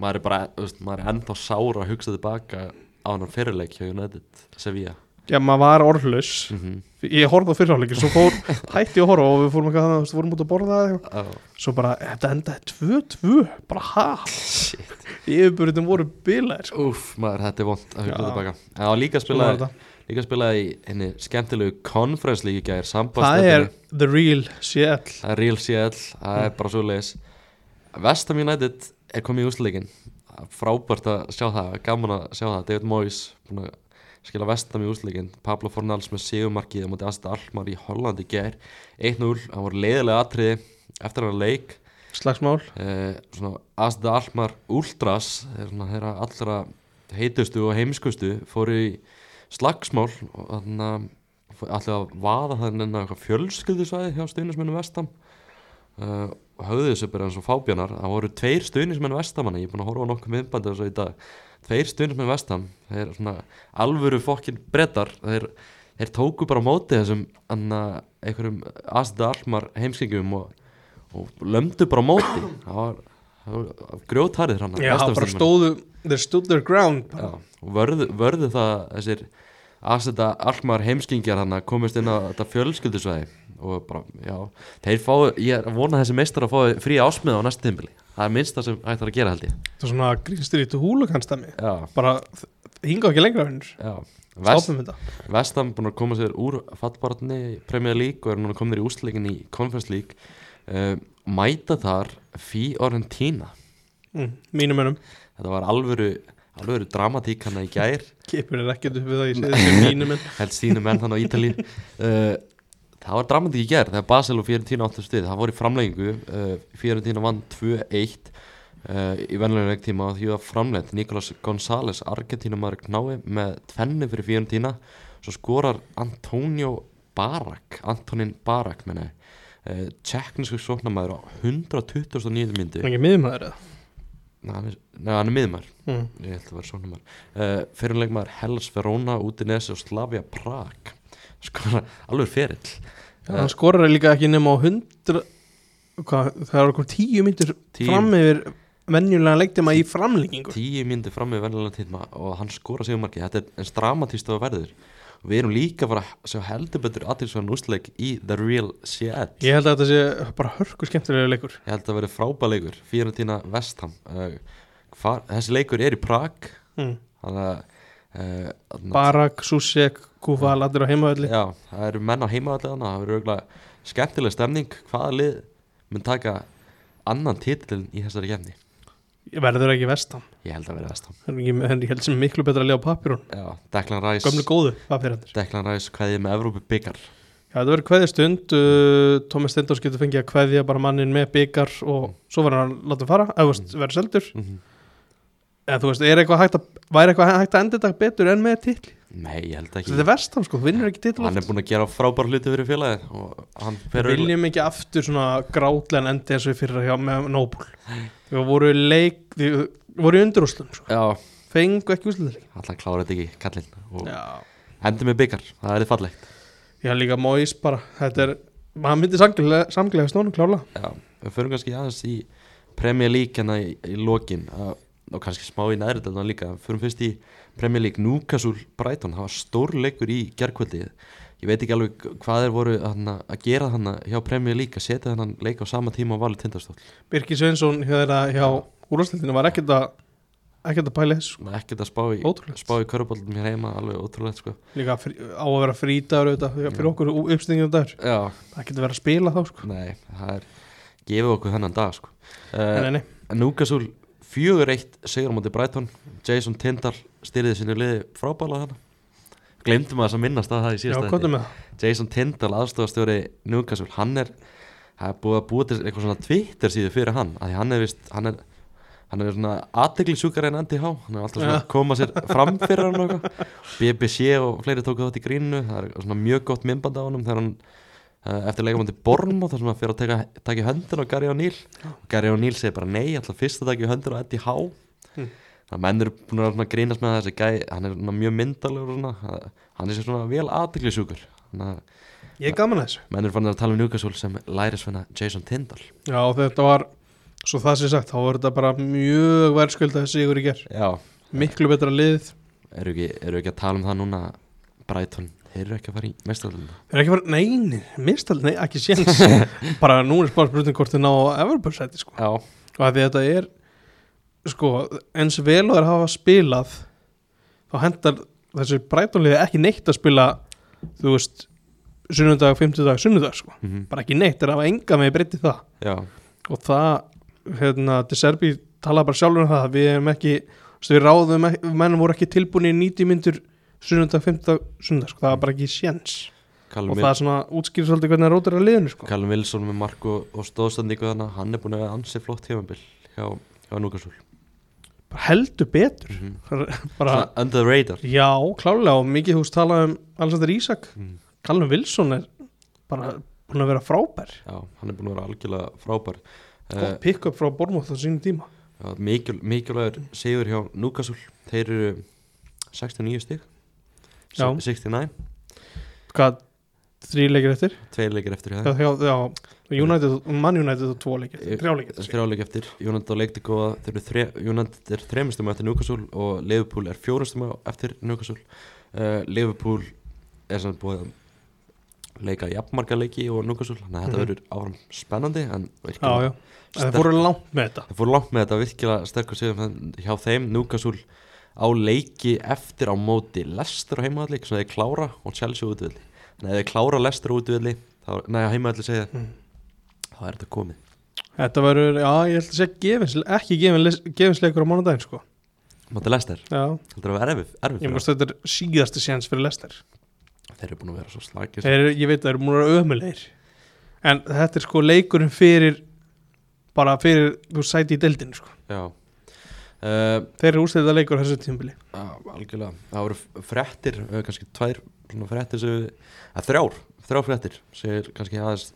Maður er bara, veist, maður er ennþá sára að hugsa tilbaka á hann fyrirleik hjá United Sevilla. Já maður var orðlaus. Mm -hmm. Ég horfði á fyrirháleikin, svo fór hætti að horfa og við fórum eitthvað þannig, þú veist, vorum út að borða oh, Svo bara, þetta endaði 2-2 bara ha, shit. yfirbyrðin voru bilaðir sko. Úf, maður, þetta er vond að hugsa tilbaka. En það var líka að spila. Líka að spila í henni skemmtilegu conference líka í gær Það er the real CL það er real CL, það er bara svo leiðis Vestam United er komið í úsleikin frábært að sjá það, gaman að sjá það. David Moyes búin að skila Vestam í úsleikin Pablo Fornals með sigumarkið á móti Asta Almar í Hollandi gær. 1-0, það voru leiðilega atriði eftir hann leik. Slagsmál? Svona Asda Almar Ultras er þeirra allra heitustu og heimskustu fóru í slagsmál og þannig að allir að vaða þannig að fjölskyldusvæði hjá stuðnismennu vestam uh, og höfðu þessu bara eins og fábjarnar það voru tveir stuðnismenn vestamanna. Ég er búin að horfa á nokkuð myndbandi þessu í dag. Tveir stuðnismenn vestam þeir eru svona alvöru fokkin brettar þeir, þeir tóku bara á móti þessum anna, einhverjum Asda Almar heimskingum og, og lömdu bara á móti. Það var, það var grjótharið hann Já, bara stóðu, þeir stood their ground Já, vörðu, vörðu það þessir Asda Almar heimskingjar hann komist inn á þetta fjölskyldusvæði og bara, já, þeir fá ég að vona að þessi meistar að fá frí ásmiða á næsta tímbili, það er minnst það sem hægt er að gera held ég. Það er svona húlukanstæmi Já, bara hinga ekki lengra já. Vest, Vestam búin að koma sér úr fallbarni Premier League og er núna komin í úsleikin í Conference League. Uh, mæta þar Fiorentina. Mm, Mínum önum þetta var alvöru alvöru dramatík hann í gær. Kipur er ekkert upp við það ég sé þessi mínum en held sínu menn hann á Ítalíu. Uh, það var dramatík í gær þegar Basel og Fiorentina áttu stuð það voru í framleggingu uh, Fiorentina vann 2-1 uh, í venlega tíma og því var framleitt Nicolas González, Argentínumæður knái með tvenni fyrir Fiorentina. Svo skorar Antonio Barak Antonin Barak menna uh, tjekknisku sóknarmæður á 129. myndu ekki miðumæður eða? Nei, hann er, hann er miðmar mm. Ég held að vera svona maður uh, Fyrirleikmaður Hellas Verona, Udinese og Slavia Prag. Sko, alveg ferill. Já, hann skorar líka ekki nema á 100 hvað, það er okkur 10 myndir fram yfir venjulega leiktima í framlengingu. Tíu myndi fram með vennilega tíma og hann skora sigumarki Þetta er eins dramatíst að verður og við erum líka að að sjá heldur betur aðtilsvæðan úsleik í The Real Shit Ég held að þetta sé bara hörku skemmtilega leikur. Ég held að vera frábæleikur Fiorentina Vestham uh, hvar, Þessi leikur er í Prag. Mm. Þannig að uh, Barak, Susek, Kúfal, allir á heimavalli Já, það eru menn á heimavallegana það verður auðvitað skemmtileg stemning. Hvaða lið mun taka annan titilin í þessari gefni verður ekki vestam ég held að vera vestam ég held sem miklu betra að lega á papirun Já, Declan Rice. Gömlu góðu papirandir Declan Rice hvaðið með Evrópu byggar. Já, þetta verður kveðja stund. Uh, Tómas Stendors getur fengið að kveðja bara mannin með byggar og svo verður hann að láta fara eða veist, verður seldur. Mm -hmm. en þú veist, er eitthvað að væri eitthvað hægt að enda þetta betur en með titli Nei, ég held ekki. Þetta er vestam sko, vinnur ekki titli Hann er búin að gera frábær hluti fyrir hann Við viljum ekki aftur svona grátlegan endi eins og við fyrir hjá með Nóbul. Við voru leik við voru í undurúslun sko. Fengu ekki úsluðleik alltaf klára þetta ekki kallinn. Hendi með byggar, það er þið fallegt. Já líka Móis bara þetta er, maður myndi samglega, snónum klála Já, við förum kannski aðeins í Premier League hérna í, í lokin. Að, og kannski smá í næri þetta líka. Förum fyrst í Premier League Newcastle Brighton, það var stór leikur í gerkvöldi ég veit ekki alveg hvað þeir voru hana, að gera þannig hjá Premier League að setja þannig leik á sama tíma og valið tindastól Birki Sveinsson hjá, hjá úrvarsleitinu var ekkert að ekkert að pæla þessu sko. ekkert að spá í, í körubólum hér heima alveg ótrúlegt sko. Líka frí, á að vera að fyrir okkur uppstinginu dagur. Já, það getur verið að spila þá sko. nei, það er gefið okkur þennan dag sko. Uh, nei, Newcastle fjögur eitt sigur á móti Brighton. Jason Tindall styrði sinni liði frábæla þarna. Glemdum að þess að minnast að það í síðasta Jason Tindall, aðstofastjóri Newcastle, hann er það er búið að búið til eitthvað svona Twitter síðu fyrir hann, að hann er vist hann er, hann er svona aðteglisjúkar en Andy Há, hann er alltaf svona að koma sér fram fyrir hann BBC og fleiri tóku þátt í grínu það er svona mjög gott myndband á honum þegar hann eftir leikamandi Borm og þar sem hann fyrir að taka, taka í höndin á Gary O'Neill. Og Gary O'Neill segir bara nei, alltaf fyrst að taka í höndin á Eddie Há Mm. þannig að menn eru búin að grínast með þessi gæ, hann er mjög myndalegur og svona, hann er sér svona vel aðteglisjúkur þannig að ég er gaman að þessu. menn eru fann að tala um Newcastle sem lærisvenna Jason Tindall já, þetta var, svo það sé sagt þá var þetta bara mjög verðskulda sigur í ger já, miklu betra lið. Eru ekki, eru ekki að tala um það núna Brighton, þeir eru ekki að fara í mestaralunda þeir eru ekki bara, neini, mistal, nei, ekki séns. Bara nú er spáð spurning hvort þið ná á Everbursæti sko, já, og að því þetta er sko, eins vel og þeir hafa spilað þá hendar þessi breytonliði ekki neitt að spila þú veist, sunnundag, fimmtudag, sunnudag sko, mm bara ekki neitt þeir hafa enga með breytti það. Já, og það, hérna, De Serbi talaði bara sjálfur um það, við erum ekki við ráðum, ekki- menn voru ekki tilbúin í 90 myndur sunnundag, fimmtudag, sunnudag sko, það var bara ekki séns. Callum, og það er svona útskýr svolítið hvernig það rótir að liðinu sko. Callum Wilson með mark og, og stóðstandingu þannig hann er búin að ansi flott tímabil hjá, hjá Núkasúl bara heldur betur. Mm bara, under the radar. Já, klálega og mikið veist talað um Alexander Isak. Mm. Callum Wilson er bara búin að vera frábær. Já, hann er búin að vera algjörlega frábær. Gott uh, pick up frá Bormóð á sínum tíma. Mikilvægur sigur hjá Núkasúl þeir eru 69 stig. Já. 69, hvað, þrý leikir eftir? Tveir leikir eftir já, já, já, United, Man United og tvo leikir þrjá leikir eftir. Þrjáleik eftir, United eru þre, United er þremistum eftir Núkasúl og Liverpool er fjórustum eftir Núkasúl uh, Liverpool er samt búið að leika jafnmarga leiki og Núkasúl þannig að þetta Mhm. verður áfram spennandi en það fóru langt með þetta. Það fór langt með þetta virkilega sterkur sigur hjá þeim, Núkasúl á leiki eftir á móti Lester á heimaðallik, svona þeir klára og Chelsea útvöldi. Nei, þeir klára Lester á útvöldi, nei, á heimaðalli segja Mm. þá er þetta komið. þetta verður, já, ég held að segja gefins, ekki gefins, gefinsleikur á mánudaginn sko. Móti Lester, já, þetta er að vera erfið, erfið ég múst þetta er síðasti séns fyrir Lester það. Þeir eru búin að vera svo slagir. Þeir, ég veit að þeir eru múin að vera ömulegir en þetta er sko leikurinn fyrir bara fyrir þú sæti í deildinu sko. Uh, þeir eru úrstæðið leikur á þessu tímbili á, algjörlega, það voru fréttir, uh, kannski tvær að þrjár, þrjár fréttir sem kannski aðeins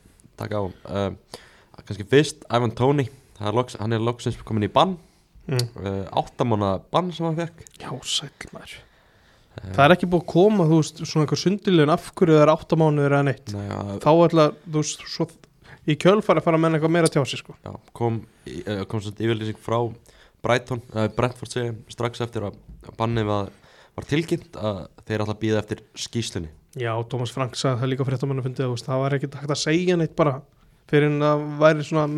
taka á. Uh, kannski fyrst, Ivan Tóni, er loks, hann er loksins komin í bann. Mm. uh, áttamána bann sem hann fekk já, sæl maður. Uh, það er ekki búið að koma, þú veist, svona eitthvað sundilegin af hverju það er áttamánuður eða neitt? Nei, uh, þá ætla, þú veist, svo í kjölfari að fara að menna eitthvað meira tjá sig sko. já, kom, uh, kom svona yfirlýsing frá Brighton, uh, Brentford segi strax eftir að bannið var, var tilkynnt að þeir alltaf býða eftir skýslunni já, Thomas Frank sagði það líka fréttamann að fyndi það var ekki hægt að segja neitt bara fyrir en það væri svona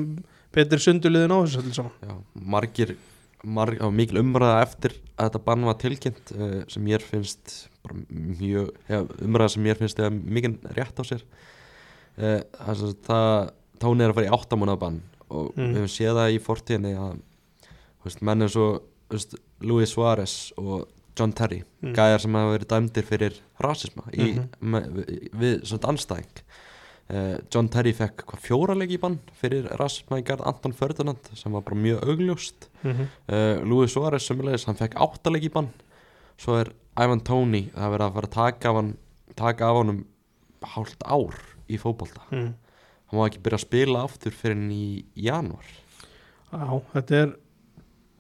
betri sundulegin á þessu öllu saman. Já, margir, margir mikil umræða eftir að þetta bann var tilkynnt uh, sem mér finnst mjög, já, umræða sem mér finnst eða mikið rétt á sér. Uh, það, sem sagt, það tóni er að fara í áttamána bann og Mm. við höfum séð það í fortíðinni að menn eins og Luis Suárez og John Terry Mm. gæjar sem hafa verið dæmdir fyrir rasisma í, Mhm. með, við, svona anstæðing uh, John Terry fekk hvað fjóralegi í bann fyrir rasisma í garð Anton Ferdinand sem var bara mjög augljóst mm -hmm. uh, Luis Suárez sömulegis, hann fekk áttalegi í bann svo er Ivan Toney það er verið að fara að taka af hann taka af honum hálft ár í fótbolta mm. hann má ekki byrja að spila aftur fyrir í janúar Já, þetta er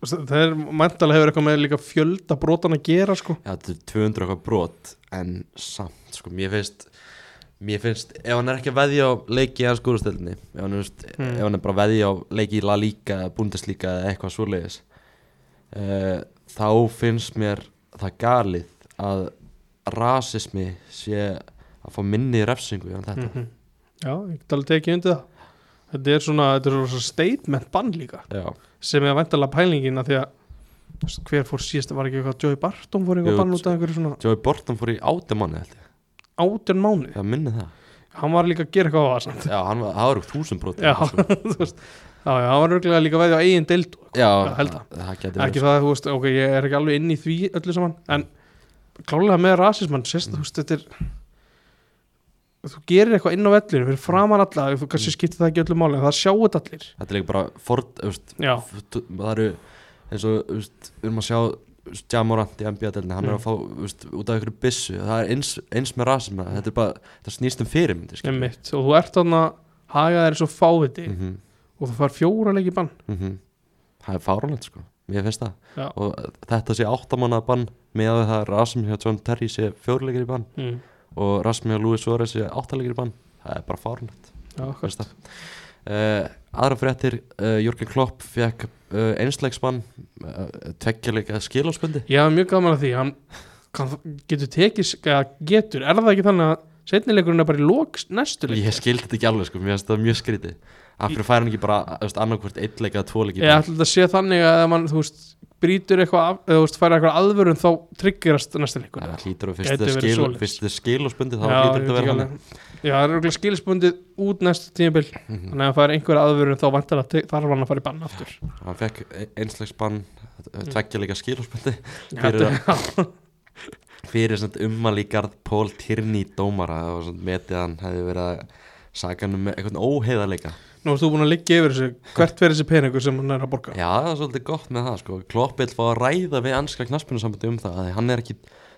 það er mæntalega hefur eitthvað með líka fjölda brotan að gera sko Já, þetta er 200 eitthvað brot en samt, sko, mér finnst mér finnst, ef hann er ekki að veðja á leiki í hans skúrastöldinni ef, hann, þú veist, Mm. ef hann er bara að veðja á leiki í La Liga, Bundesliga eða eitthvað svoleiðis uh, þá finnst mér það galið að rasismi sé að fá minni refsingu en þetta -hmm. Já, ég get alveg tekið undir það Þetta er svona, þetta er svona statement bann líka. Já, sem er væntalega pælingin að því að hver fór síðast, var ekki eitthvað Joey Barton fór Jú, eitthvað bann út af einhverju svona Joey Borton fór í áttamanni held ég, átjörn mánu það minni það. Hann var líka að gera eitthvað á það samt. Já, hann var, það var þúsund brot Já, þú veist. Já, já, hann var örgulega líka veðið á eigin deild Já, Já, held það. það geti ekki verið það, þú veist, ok, ég er ekki alveg inn í því öllu saman, en klálega með rasismann, sérst, þú veist, þetta er þú gerir eitthvað inn á vellinu fyrir framan alla, þú kannski skiptir það ekki öllu máli en það sjáu þetta allir. Þetta er líka bara ford, veist, það eru eins og veist, við erum að sjá Jamorant í NBA-delni, hann er Mm. að fá veist, út af einhverju byssu, það er eins, eins með rasisma, þetta er bara, þetta snýst um einmitt, og þú ert þarna hagað er svo fáviti mm -hmm, og þú far fjóra leiki bann. Það er fáránlegt sko, mér finnst það. Já. og þetta sé áttamanna bann með að það er rasismi hjá John Terry sé fjóruleikir í bann. Mm. Og rasismi hjá Louis Suárez sé áttalegir í bann. Það er bara Já, það. Uh, aðra fréttir, uh, Jörgen Klopp fekk uh, einsleiksmann uh, tveggjarleika skilásbundi ég haf mjög gaman að því. Hann kann, getur tekið, getur er það ekki þannig að setnileikurinn er bara í lók næstu leik? Ég skildi þetta ekki alveg sko, mér finnst það mjög skrítið. Af hverju fær hann ekki bara þú veist, annarkvort eitt leik eða tvo leik í ég ætla að sé þannig að mann, þú veist, brýtur eitthvað eða þú veist, færa eitthvað aðvörun þá triggerast næstu leikur. Það hlýtur að fyrst þið skil, svoleiðis. fyrst þið skilásbundi þá hlýtur þetta alveg. Já, það er auðvitað skilisbundið út næstu tímabil. Mhm. þannig að það er einhver aðvörun þá þarf hann að fara í bann aftur. Hann fekk einsleiksbann tveggjarleika skilásbundi Já, Fyrir þetta- fyrir ummalíkard Pól Tierney dómara. Og metið hann hefði verið að saka hann um eitthvað óheiðarleika Nú erst þú búin að liggja yfir þessu Hvert verið þessi peningur sem hann er að borga? Já, það er svolítið gott með það sko. Klopp vil fá að ræða við anska knaspunusambandi um það að hann er ekki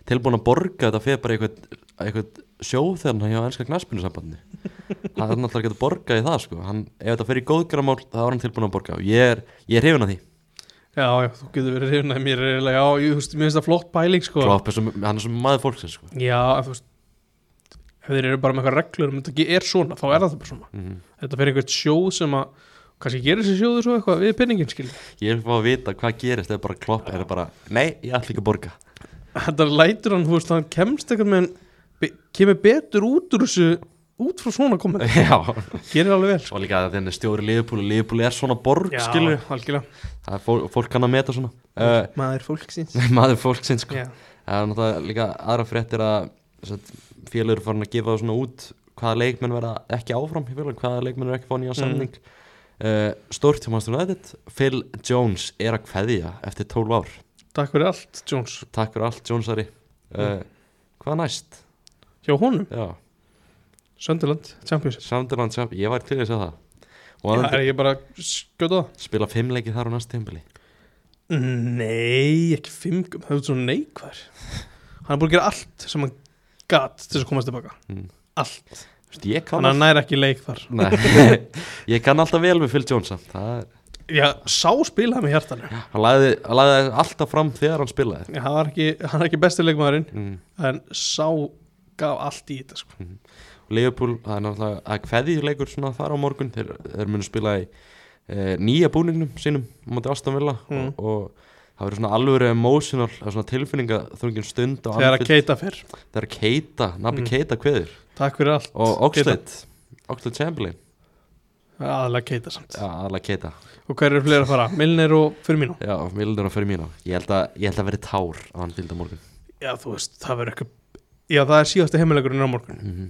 tilbúin að borga þetta fyrir bara eitthvað, eitthvað sjóð þegar hann hjá anska knaspunusambandi það er náttúrulega ekki að borga í það sko. Hann, ef þetta fyrir góðgramál þá er hann tilbúin að borga og ég er, ég er hrifin að því. Já, já, þú getur verið hrifin að mér já, ég, þú veist, mér finnst það flott pæling sko. Klopp hann er sem maður fólksins sko. Já, þú veist ef þeir eru bara með eitthvað reglur um þetta er svona, þá er það bara svona. Mm Þetta fyrir einhvern sjóð sem að kannski gerir þessi sjóðu svo eitthvað við penningin skil Ég vil fá að vita hvað gerist ef bara Klopp er bara, nei, ég ætla ekki að borga. Þetta lætur hann, þú veist, hann kemst eitthvað með kemur betur út úr þessu út frá svona komið, Já, gerir alveg vel sko. og líka þenni stjóri og Liverpool er svona borg, skilur algjörlega. Það er fólk, fólk kann að meta svona. Uh, Maður fólksins. maður fólksins sko Það félur farin að gefa svona út hvaða leikmenn verða ekki áfram í félug, hvaða leikmenn er ekki fá nýja Mm. samning. Uh, stórt hjá Master United Phil Jones er að kveðja eftir 12 ár. Takk fyrir allt, Jones. Takk fyrir allt Jonesari uh, hvað næst? Hjá honum, Já, Sönderland, Champions Sunderland, Champ- ég var til að segja það. Já, er ég bara skjóta það? spila fimm leiki þar á næst tímbili Nei, ekki fimm Það er svona neikvar Hann er búin að gera allt sem hann gat til þess að komast tilbaka. Mm. Allt. Þannig að hann næri ekki leik þar. Ég kann alltaf vel við Phil Jones er Já, sá spilaði með hjartanu. Hann lagði, lagði alltaf fram þegar hann spilaði. Já, hann var ekki, hann er ekki besti leikmaðurinn mm. En sá gaf allt í þetta sko. Liverpool, það er náttúrulega að kveðjuleikur svona þar á morgun. Þeir, þeir munu spila í e, nýja búningnum sínum á Aston Villa Mm. og, og það verður svona alvöru emotional það er svona tilfinninga þrungin stund á Þegar að Anfield. keita fyrr þegar að keita, Nabi Mm. Keita kveður. Takk fyrir allt og Oxlade, Oxlade Chamberlain. Aðalega keita samt. Já, alveg Keita, Og hver eru fleiri að fara? Milner og Firmino? Já, Mildur og Firmino. Ég held að, ég held að veri tár á Anfield á morgun. Já, þú veist, það verður eitthvað Já, það er síðasti heimilegurinn á morgun. Mm -hmm.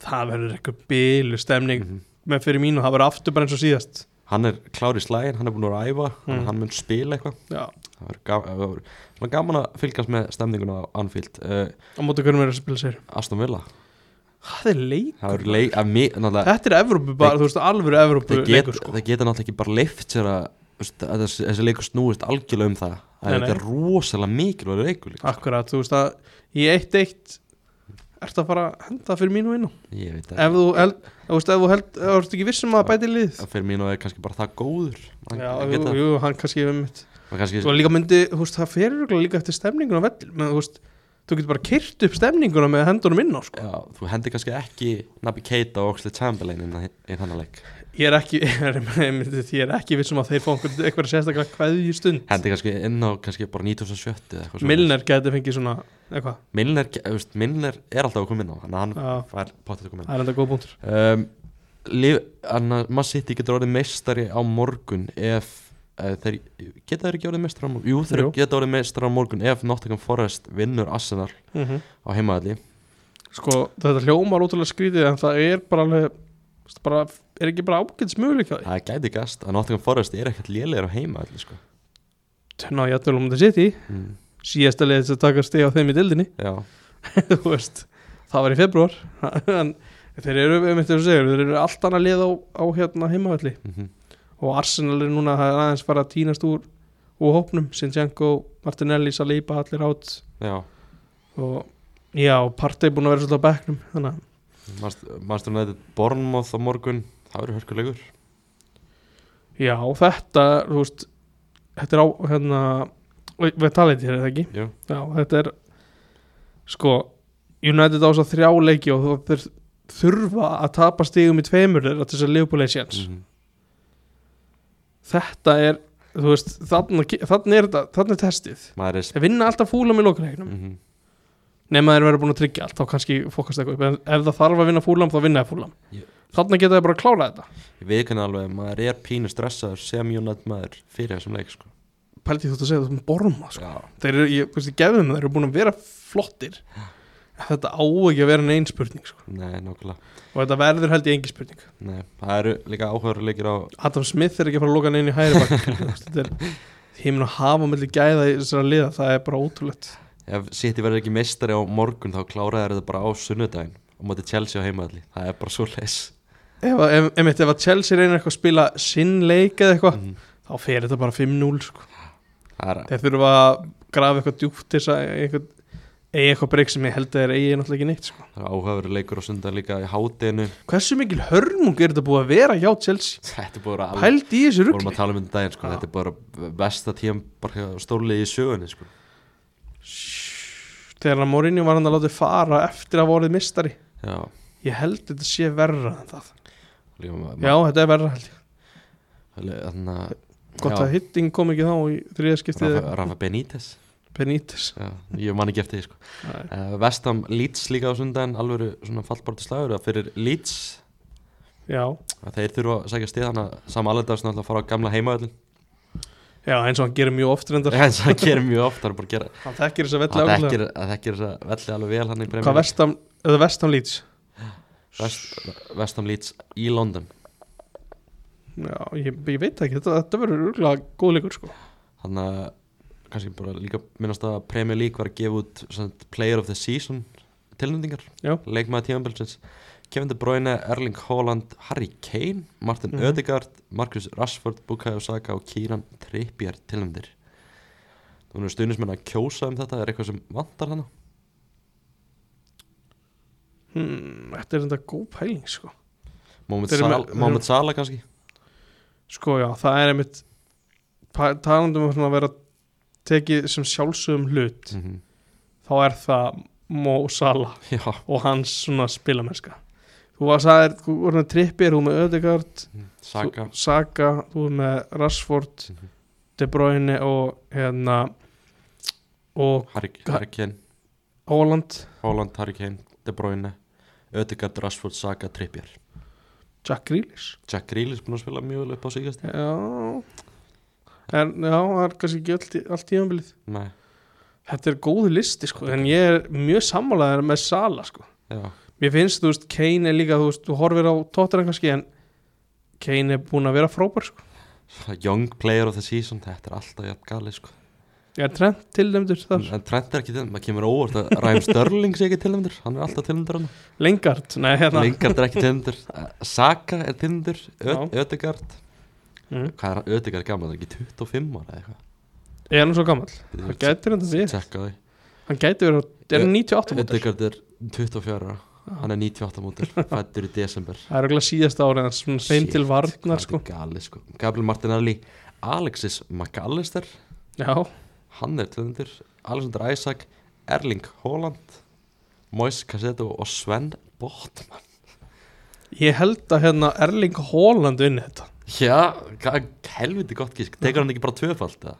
Það verður eitthvað bílu stemning Mhm. með Firmino, það verður aftur bara eins og síðast hann er klár í slægin, hann er búin að vera að æfa Mm. hann mun spila eitthvað. Það verður ga það verður svona gaman að fylgjast með stemninguna á Anfield uh, á móti hverjum er að spila sér Aston Villa. Það er leik það verður leik Þetta er Evrópu bara, þú veist, alvöru Evrópu get, leikur sko. þeir geta náttúrulega ekki bara leift sér að, þessi, leikur snúist algjörlega um það. Að Nei, þetta er rosalega mikilvægur leikur líka. Akkurat, þú veist að í 1-1 Ertu að fara að henda fyrir mínu á? Ég veit Ef þú held, þú veist, ef þú held Ef þú ert ekki vissum að bæti lið? Fyrir mínu er kannski bara það góður. Hann, Já, jú, jú, hann kannski við mitt. Hann kannski Svo líka myndi, þú veist, það örugglega líka eftir stemningun á vell Men þú veist, þú getur bara kyrt upp stemninguna með hendunum inn á sko. Já, þú hendir kannski ekki Nabi Keita og Oxlade Chamberlain í þannig leik Ég er ekki, ég er ekki vissum að þeir fá eitthvað sérstaklega kveðju stund hendir kannski inn á kannski bara 1970 eða eitthvað svoleiðis. Milner geti fengið svona eitthvað Milner, veist, Milner er alltaf að koma inn á hann Já. fær pottið að koma inn Það er enda góð punktur um, anna, Man City getur orðið meistari á morgun ef uh, þeir geta þeir ekki orðið meistari á morgun jú þeir Jú. geta orðið meistari á morgun ef Nottingham Forest vinnur Arsenal mm -hmm. á heimaðalli Sko, þetta hljómar ótrúlega skrítið en það er bara alveg bara, er ekki bara ágætis möguleik á því? Það gæti gast að Nottingham Forest er ekkert lélegur á heimaðalli sko. Ná, ég ætlum um þetta sitt í mm, síðasta leið þess að taka steg á þeim í dildinni veist, það var í februar þeir eru, um þetta segir þeir eru allt annað lið á, á hérna heimavalli mm og Arsenal er núna aðeins fara að tínast úr úr hópnum, Sinchenko, Martinelli, Saliba allir átt já. Og já, Partey búin að vera svolítið á bekknum. Þannig að Master United Bournemouth á morgun? Það verður hörkulegur já, þetta, þú veist þetta er á, hérna við þér, er það ekki? já, Já, þetta er sko, United á þess að þrjá leiki og þeir þurfa að tapa stigum í tveimur til þess að Liverpool séns. Mm þetta er, þú veist, þannig er þetta, þannig er testið. Er þeir vinna alltaf fúlam í lokareiknum mm nema þeir vera búin að tryggja allt, þá kannski fókast eitthvað upp. En ef það þarf að vinna fúlam, þá vinna það fúlam Ég- þannig geta þeir bara að klára þetta. Ég veit hvernig alveg maður er pínu stressaður sem United maður fyrir þessum leik sko. pælti þú ert að segja þetta um borma sko. já, þeir eru, ég, veist, ég gefðum þeir eru búin að vera flottir. Þetta á ekki að vera neinn spurning sko. nei, nokkulega og þetta verður held ég engi spurning. Nei, það eru líka áhugaður leikir á Adam Smith er ekki að fara að loka hann inn í hæri er er ef City verður ekki meistari á morgun þá kláraði þetta bara á sunnudaginn á móti Chelsea á heimaðalli, það er bara svo leis ef, ef, ef, að Chelsea reynir eitthvað að spila sinn leik eða eitthvað Mhm. þá fer þetta bara 5-0 sko. er, þeir þurfa að grafa eitthvað djúpt til þess að eitthvað, eigi eitthvað breyk sem ég held að þeir eigi náttúrulega ekki neitt sko. það er áhugaveru leikur á sundan líka í hátinu hversu mikil hörmung er þetta búið að vera hjá Chelsea þetta er búið að pælt í þessu vorum rugli að tala um þetta daginn sko. Þetta er bara besta tíum stórlega í sögunni sko. Þegar að Mourinho var hann að láta fara eftir að vorið mistari já, ég held þetta sé verra en það. Líka ma- já, þetta er verra held ég. Þannig að gott Já. að hitting kom ekki þá í þriða skiptið Rafa, Rafa Benítez. Benítez. Já, ég man ekki eftir því sko. Uh, Vestam Leeds líka á sundan alveg svona fallborti slagur að fyrir Leeds já, að þeir þurfa að segja stið hana Sam Allardyson ætla að fara á gamla heimaöllin já, eins og hann gerir mjög oft reyndar. En það gerir mjög oft það er bara að gera hann þekkir þess að velli þekkir að þekkir þess að velli alveg vel hann í Premier hvað vestam, eða vestam Leeds? Vest, Vestam Leeds í London. Já, ég, ég veit ekki, þetta, þetta verður örgulega góð leikur sko. Þannig að kannski bara líka minnast að Premier League var að gefa út Player of the Season tilnefndingar Já. leikmaði tímanbilsins Kevin De Bruyne, Erling Haaland, Harry Kane Martin Mhm. Ödegaard, Marcus Rashford Bukayo Saka og Kieran Trippier tilnefndir. Þú erum stuðnismenn að kjósa um þetta er eitthvað sem vantar hana hmm, þetta er þetta góð pæling sko. Mohamed, Þeir eru Sal með- Salah kannski? Sko já, það er einmitt talandi um að vera tekið sem sjálfsögum hlut. Mm -hmm. þá er það Mo Salah já, og hans svona spilamennska þú var að voru með Trippier þú með Ödegard, Saka. Þú, Saka þú er með Rashford Mhm. De Bruyne og hérna og Harry, Kane, Holland Haaland, Harry Kane De Bruyne, Ödegaard, Rashford, Saka, Trippier. Jack Grealish. Jack Grealish búin að spila mjög vel upp á síkast já. En já, það er kannski ekki allt, allt tíðanbilið Nei, þetta er góðu listi sko en ég er mjög sammálaður með Sala sko. Já, mér finnst, þú veist, Kane er líka þú veist, þú horfir á tóttir kannski en Kane er búin að vera frábær sko. Young player of the season, þetta er alltaf jafn gali sko. er trend tilnæmdur þar. En Trent er ekki til, maður kemur óvart að Ræm Störling sé ekki tilnæmdur, hann er alltaf tilnæmdur hann Lengard, nei hérna. Lingard er ekki tilnæmdur, Saka er tilnæmdur. Ödegard mm. Hvað er hann, Ödegard gammal, er ekki 25 ára eða eitthvað? Er hann svo gammal hann gæti verið. hann gæti verið, er hann 98 mótil Ödegard er 24 ára hann er 98 mútur, fættur í desember. Það er okkur síðasta árið svona þeim til varnar sko. gali sko. Gabriel Martinelli, Alexis McAllister. Já, hann er tilnæmdur Alexander Isaac, Erling Haaland Moise Cassetto og Sven Botman. Ég held að hérna Erling Haaland vinni þetta. Já, helviti gott gísk. Tekur hann ekki bara tvöfald eða?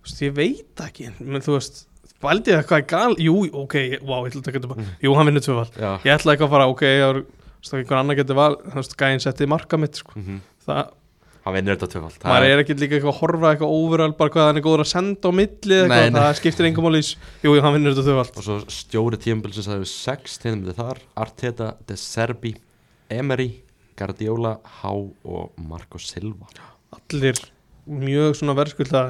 þú veist, ég veit ekki menn þú veist, valdið það hvað er gal jú, ok, wow, ég ætla að þetta bara. Jú, hann vinnur tvöfald Já. Ég ætla ekki að fara, ok, ég var þú veist, einhver annar getur val, þú veist, gæinn setti marka mitt sko. mm það, Hann vinnur þetta tvöfald Það maður er ekki líka eitthvað að horfa eitthvað overall, bara hvað hann er góður að senda á milli eða Nei, eitthvað, nei. það skiptir engum máli í s- jú, hann vinnur þetta tvöfald Og svo stjóri tímabilsins að við sex tilnæmdi þar Arteta, De Serbi, Emery Guardiola, Há og Marco Silva. Allir mjög svona verðskulda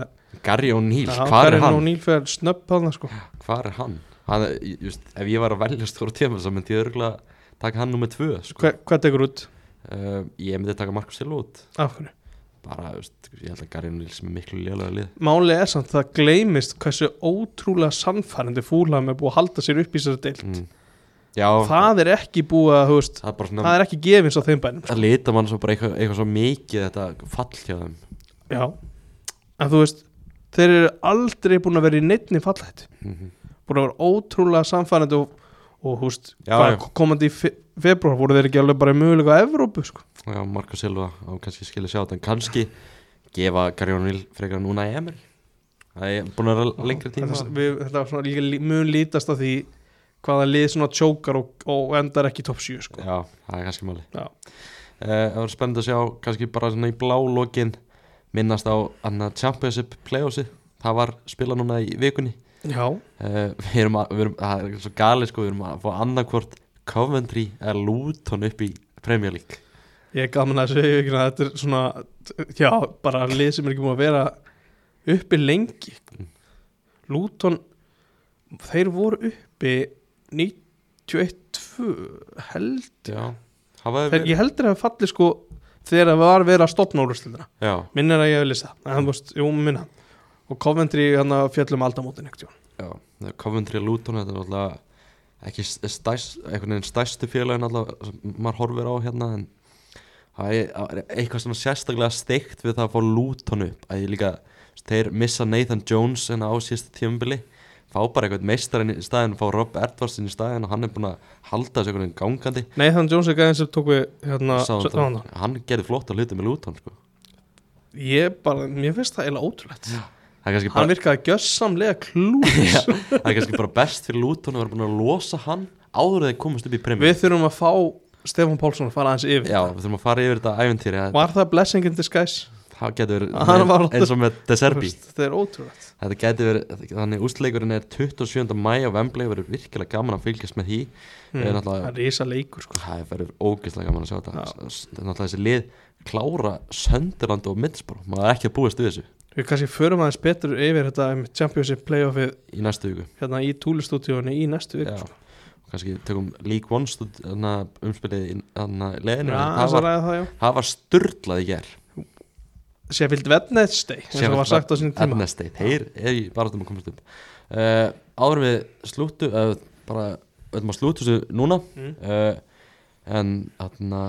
Gary O'Neill, hvað er hann? og nýlfæðar snöpp hann sko. Hvað er hann? hann just, ef ég var að velja stóra tímabil þá myndi ég örgulega taka hann nummið tvö sko. Hva, hvað tekur út uh, Ég myndi taka Marco Silva út af hverju bara, just, ég held að Gary O'Neill sem er miklu lélega lið Máli er samt það gleymist hversu ótrúlega sannfærandi fúlam er búið að halda sér upp í þessari deild mm. Já, það er ekki búið að, veist það er svona það er ekki gefins á þeim bænum sko. það lita mann svo bara eitthvað, eitthvað svo mikið þetta fall hjá þeim já, en þú veist þeir eru aldrei búin að vera í neittni fallætt mm búin að vera ótrúlega samfærandi og, og já. komandi í fe februar voru þeir ekki alveg bara í mögulega á Evrópu sko. Já, Marco Silva á kannski skilja sjá þetta en kannski gefa Gary O'Neill frekar núna í Emil það er búin að vera lengri tíma þetta, við, þetta var svona líka lí- mun lítast af því hvaða lið svona tjókar og, og endar ekki í topp 7 sko. Já, það er kannski máli Já. Eh, Það var spennandi að sjá kannski bara svona í blá lokin minnast á annað Championship playoffsi það var spila núna í vikunni. Já, uh, við erum að, við erum, það er svo gali sko, við erum að fá annarkvort Coventry eða Luton upp í Premier League. Ég gaman að segja ykkur að þetta er svona já, bara lið sem er ekki búin að vera uppi lengi. Luton þeir voru uppi 91-2 held Já, þeir ég heldur að það falli sko þegar það var verið að stopna Já, minn er að ég hef lýsa en það veist, jú, minna og Coventry hann að fjallum aldamótin ekkert já, Coventry Luton þetta er alltaf ekki stæst, einhvern veginn stæstu félagin alltaf sem maður horfir á hérna en það er eitthvað svona sérstaklega steikt við það að fá Luton upp. Að ég líka, þeir missa Nathan Jones en á síðasta tímabili fá bara eitthvað meistarinn í staðin fá Rob Edwardsson í staðin og hann er búin að halda þessu einhvern veginn gangandi. Nathan Jones er gæðin sem tók við hérna, Southampton. Southampton. hann gerði flott að hluta með Luton sko. ég bara, mér finnst það eiginlega ótrúlegt. Það kannski hann bara, virkaði gjössamlega klús Já, það er kannski bara best fyrir Luton að vera búin að losa hann áður en þeir komast upp í premjum við þurfum að fá Stefán Pálsson að fara aðeins yfir. Já, við þurfum að fara yfir þetta æventýri að var það blessing in disguise það getur verið eins og með De Serbi þetta er ótrúlegt. Þetta getur verið, þannig ústleikurinn er 27. mæ á Wembley verður virkilega gaman að fylgjast með því. Mm, er náttúrulega- það er risa leikur sko. það verður ógeðslega gaman að sjá þetta. Er náttúrulega þessi lið klára Sönderland og Middlesbrough. Maður er ekki að búast við þessu. Við kannski förum aðeins betur yfir þetta um, Championship playoffið í næstu viku. hérna í túlistúdíónu í næstu viku Já. sko. og kannski tökum League One umspilið í leðinu það, það var, var það það styrlað í ger Sheffield Wednesday og var sagt á sinni tíma. Ednesteit, þeir er í baratum að komast upp. Uh, áður við slúttu uh, bara, við ætlum að slúttu þessu núna. Mm. uh, en þarna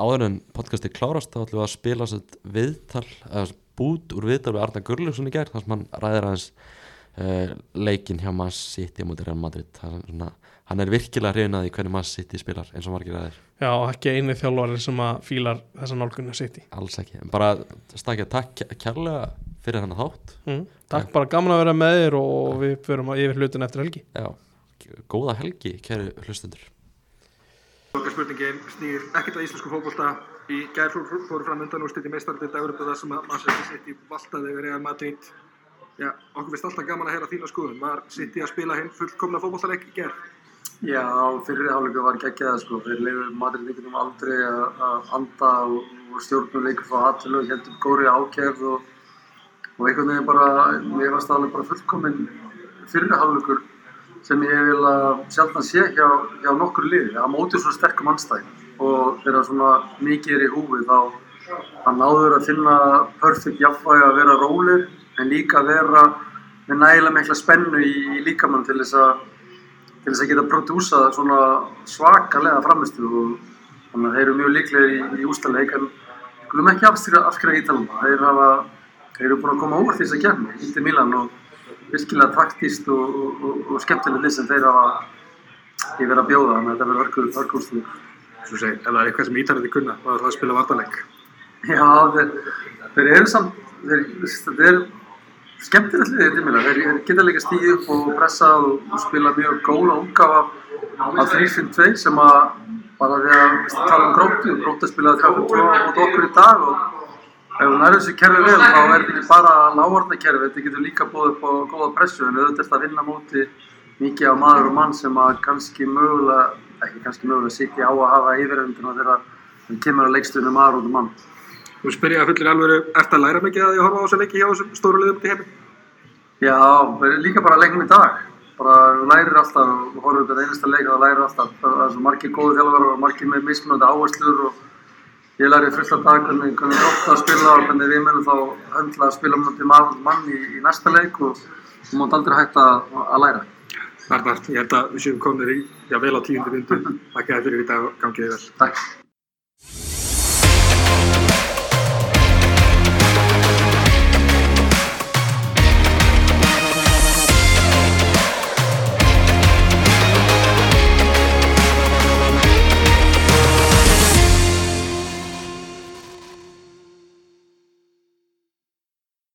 áður en podcasti klárast þá ætlum við að spila sér viðtal eða bút úr viðtal við Arna Gurljófsson í gær þar sem hann ræðir aðeins leikin hjá Man City á móti Real Madrid. Það er svona, hann er virkilega hrifin að því hvernig Man City spilar eins og margir aðeir Já, ekki eini þjálfarinn sem að fílar þessa nálgunni í alls ekki, en bara stakja takk kær- kærlega fyrir hann þátt mm. Takk bara gaman að vera með þér og við förum að yfir hlutin eftir helgi Já, góða helgi, kæru hlustundur Okkar spurningin snýr ekkert að íslensku fókbólta. Í gær fór- fóru fram undan úrslit í meistaraldeild Evropa þar sem að Manchester City valtaði yfir Real Madrid. Já, okkur finnst alltaf gaman að heyra þína skoðun. Var City að spila hinn fullkomna fókbóltaleik í gær? Já, fyrir hálfleiku var geggjað sko, þeir leiður Madrid-leikunum aldrei að að anda og, stjórnum leikur frá hattilu og heldum góri ákjærð og, og einhvern veginn bara, mér varst alveg bara fullkominn fyrir hálfleikur sem ég vil að sjaldan sé hjá, hjá nokkur liði, að móti svo sterkum anstæð og þegar svona mikið er í húfi þá hann náður að finna perfect jafnvægi að vera rólir en líka vera með nægilega mikla spennu í, í líkamann til þess að til þess að geta prodúsað svona svakalega framistu og þannig að þeir eru mjög líklegir í, í ústaleik en skulum ekki afskrifa, afskrifa ítalana þeir hafa, þeir eru búin að koma óvart þess að kemni, Inter Milan og virkilega taktíst og, og, og, og skemmtileg lið sem þeir hafa í verið að bjóða, þannig að þetta verður hörku úrstöður. Svo segir, ef það er eitthvað sem ítalandi kunna, þá er það að spila vartaleik. Já, þeir, þeir eru samt, þeir, þeir skemmtilegt liðið til mér, þeir, geta líka stíð upp og pressa og, spila mjög góða útgáfa af 3-5-2 sem að bara því að tala um gróttu, gróttu spilaði 3-5-2 mot okkur í dag og ef hún er þessu kerfi vel þá er þetta ekki bara lágvarna kerfi, þetta getur líka búið upp á góða pressu en auðvitað er þetta að vinna móti mikið á maður og mann sem að kannski mögulega, ekki kannski mögulega sitja á að hafa yfiröndina þegar þeir kemur að leikstunum maður og mann. Þú spyrir að fullir alveg, ert að læra mikið að því að horfa á þessu leiki hjá þessum stóru liðum til heimi? Já, líka bara leikum í dag. Bara lærir alltaf og horfum þetta einasta leik og lærir alltaf. Það er svo margir góðu þjálfur og margir með mismunandi áherslur og ég læri fullt af dag hvernig, hvernig grótt að spila og hvernig við munum þá höndla að spila mútið mann, í, í næsta leik og þú mátt aldrei hætta að, að læra. Arnar, ég held að við séum komnir í, já, vel á tíundu vindu. Takk fyrir í dag og gangið þér vel. Takk.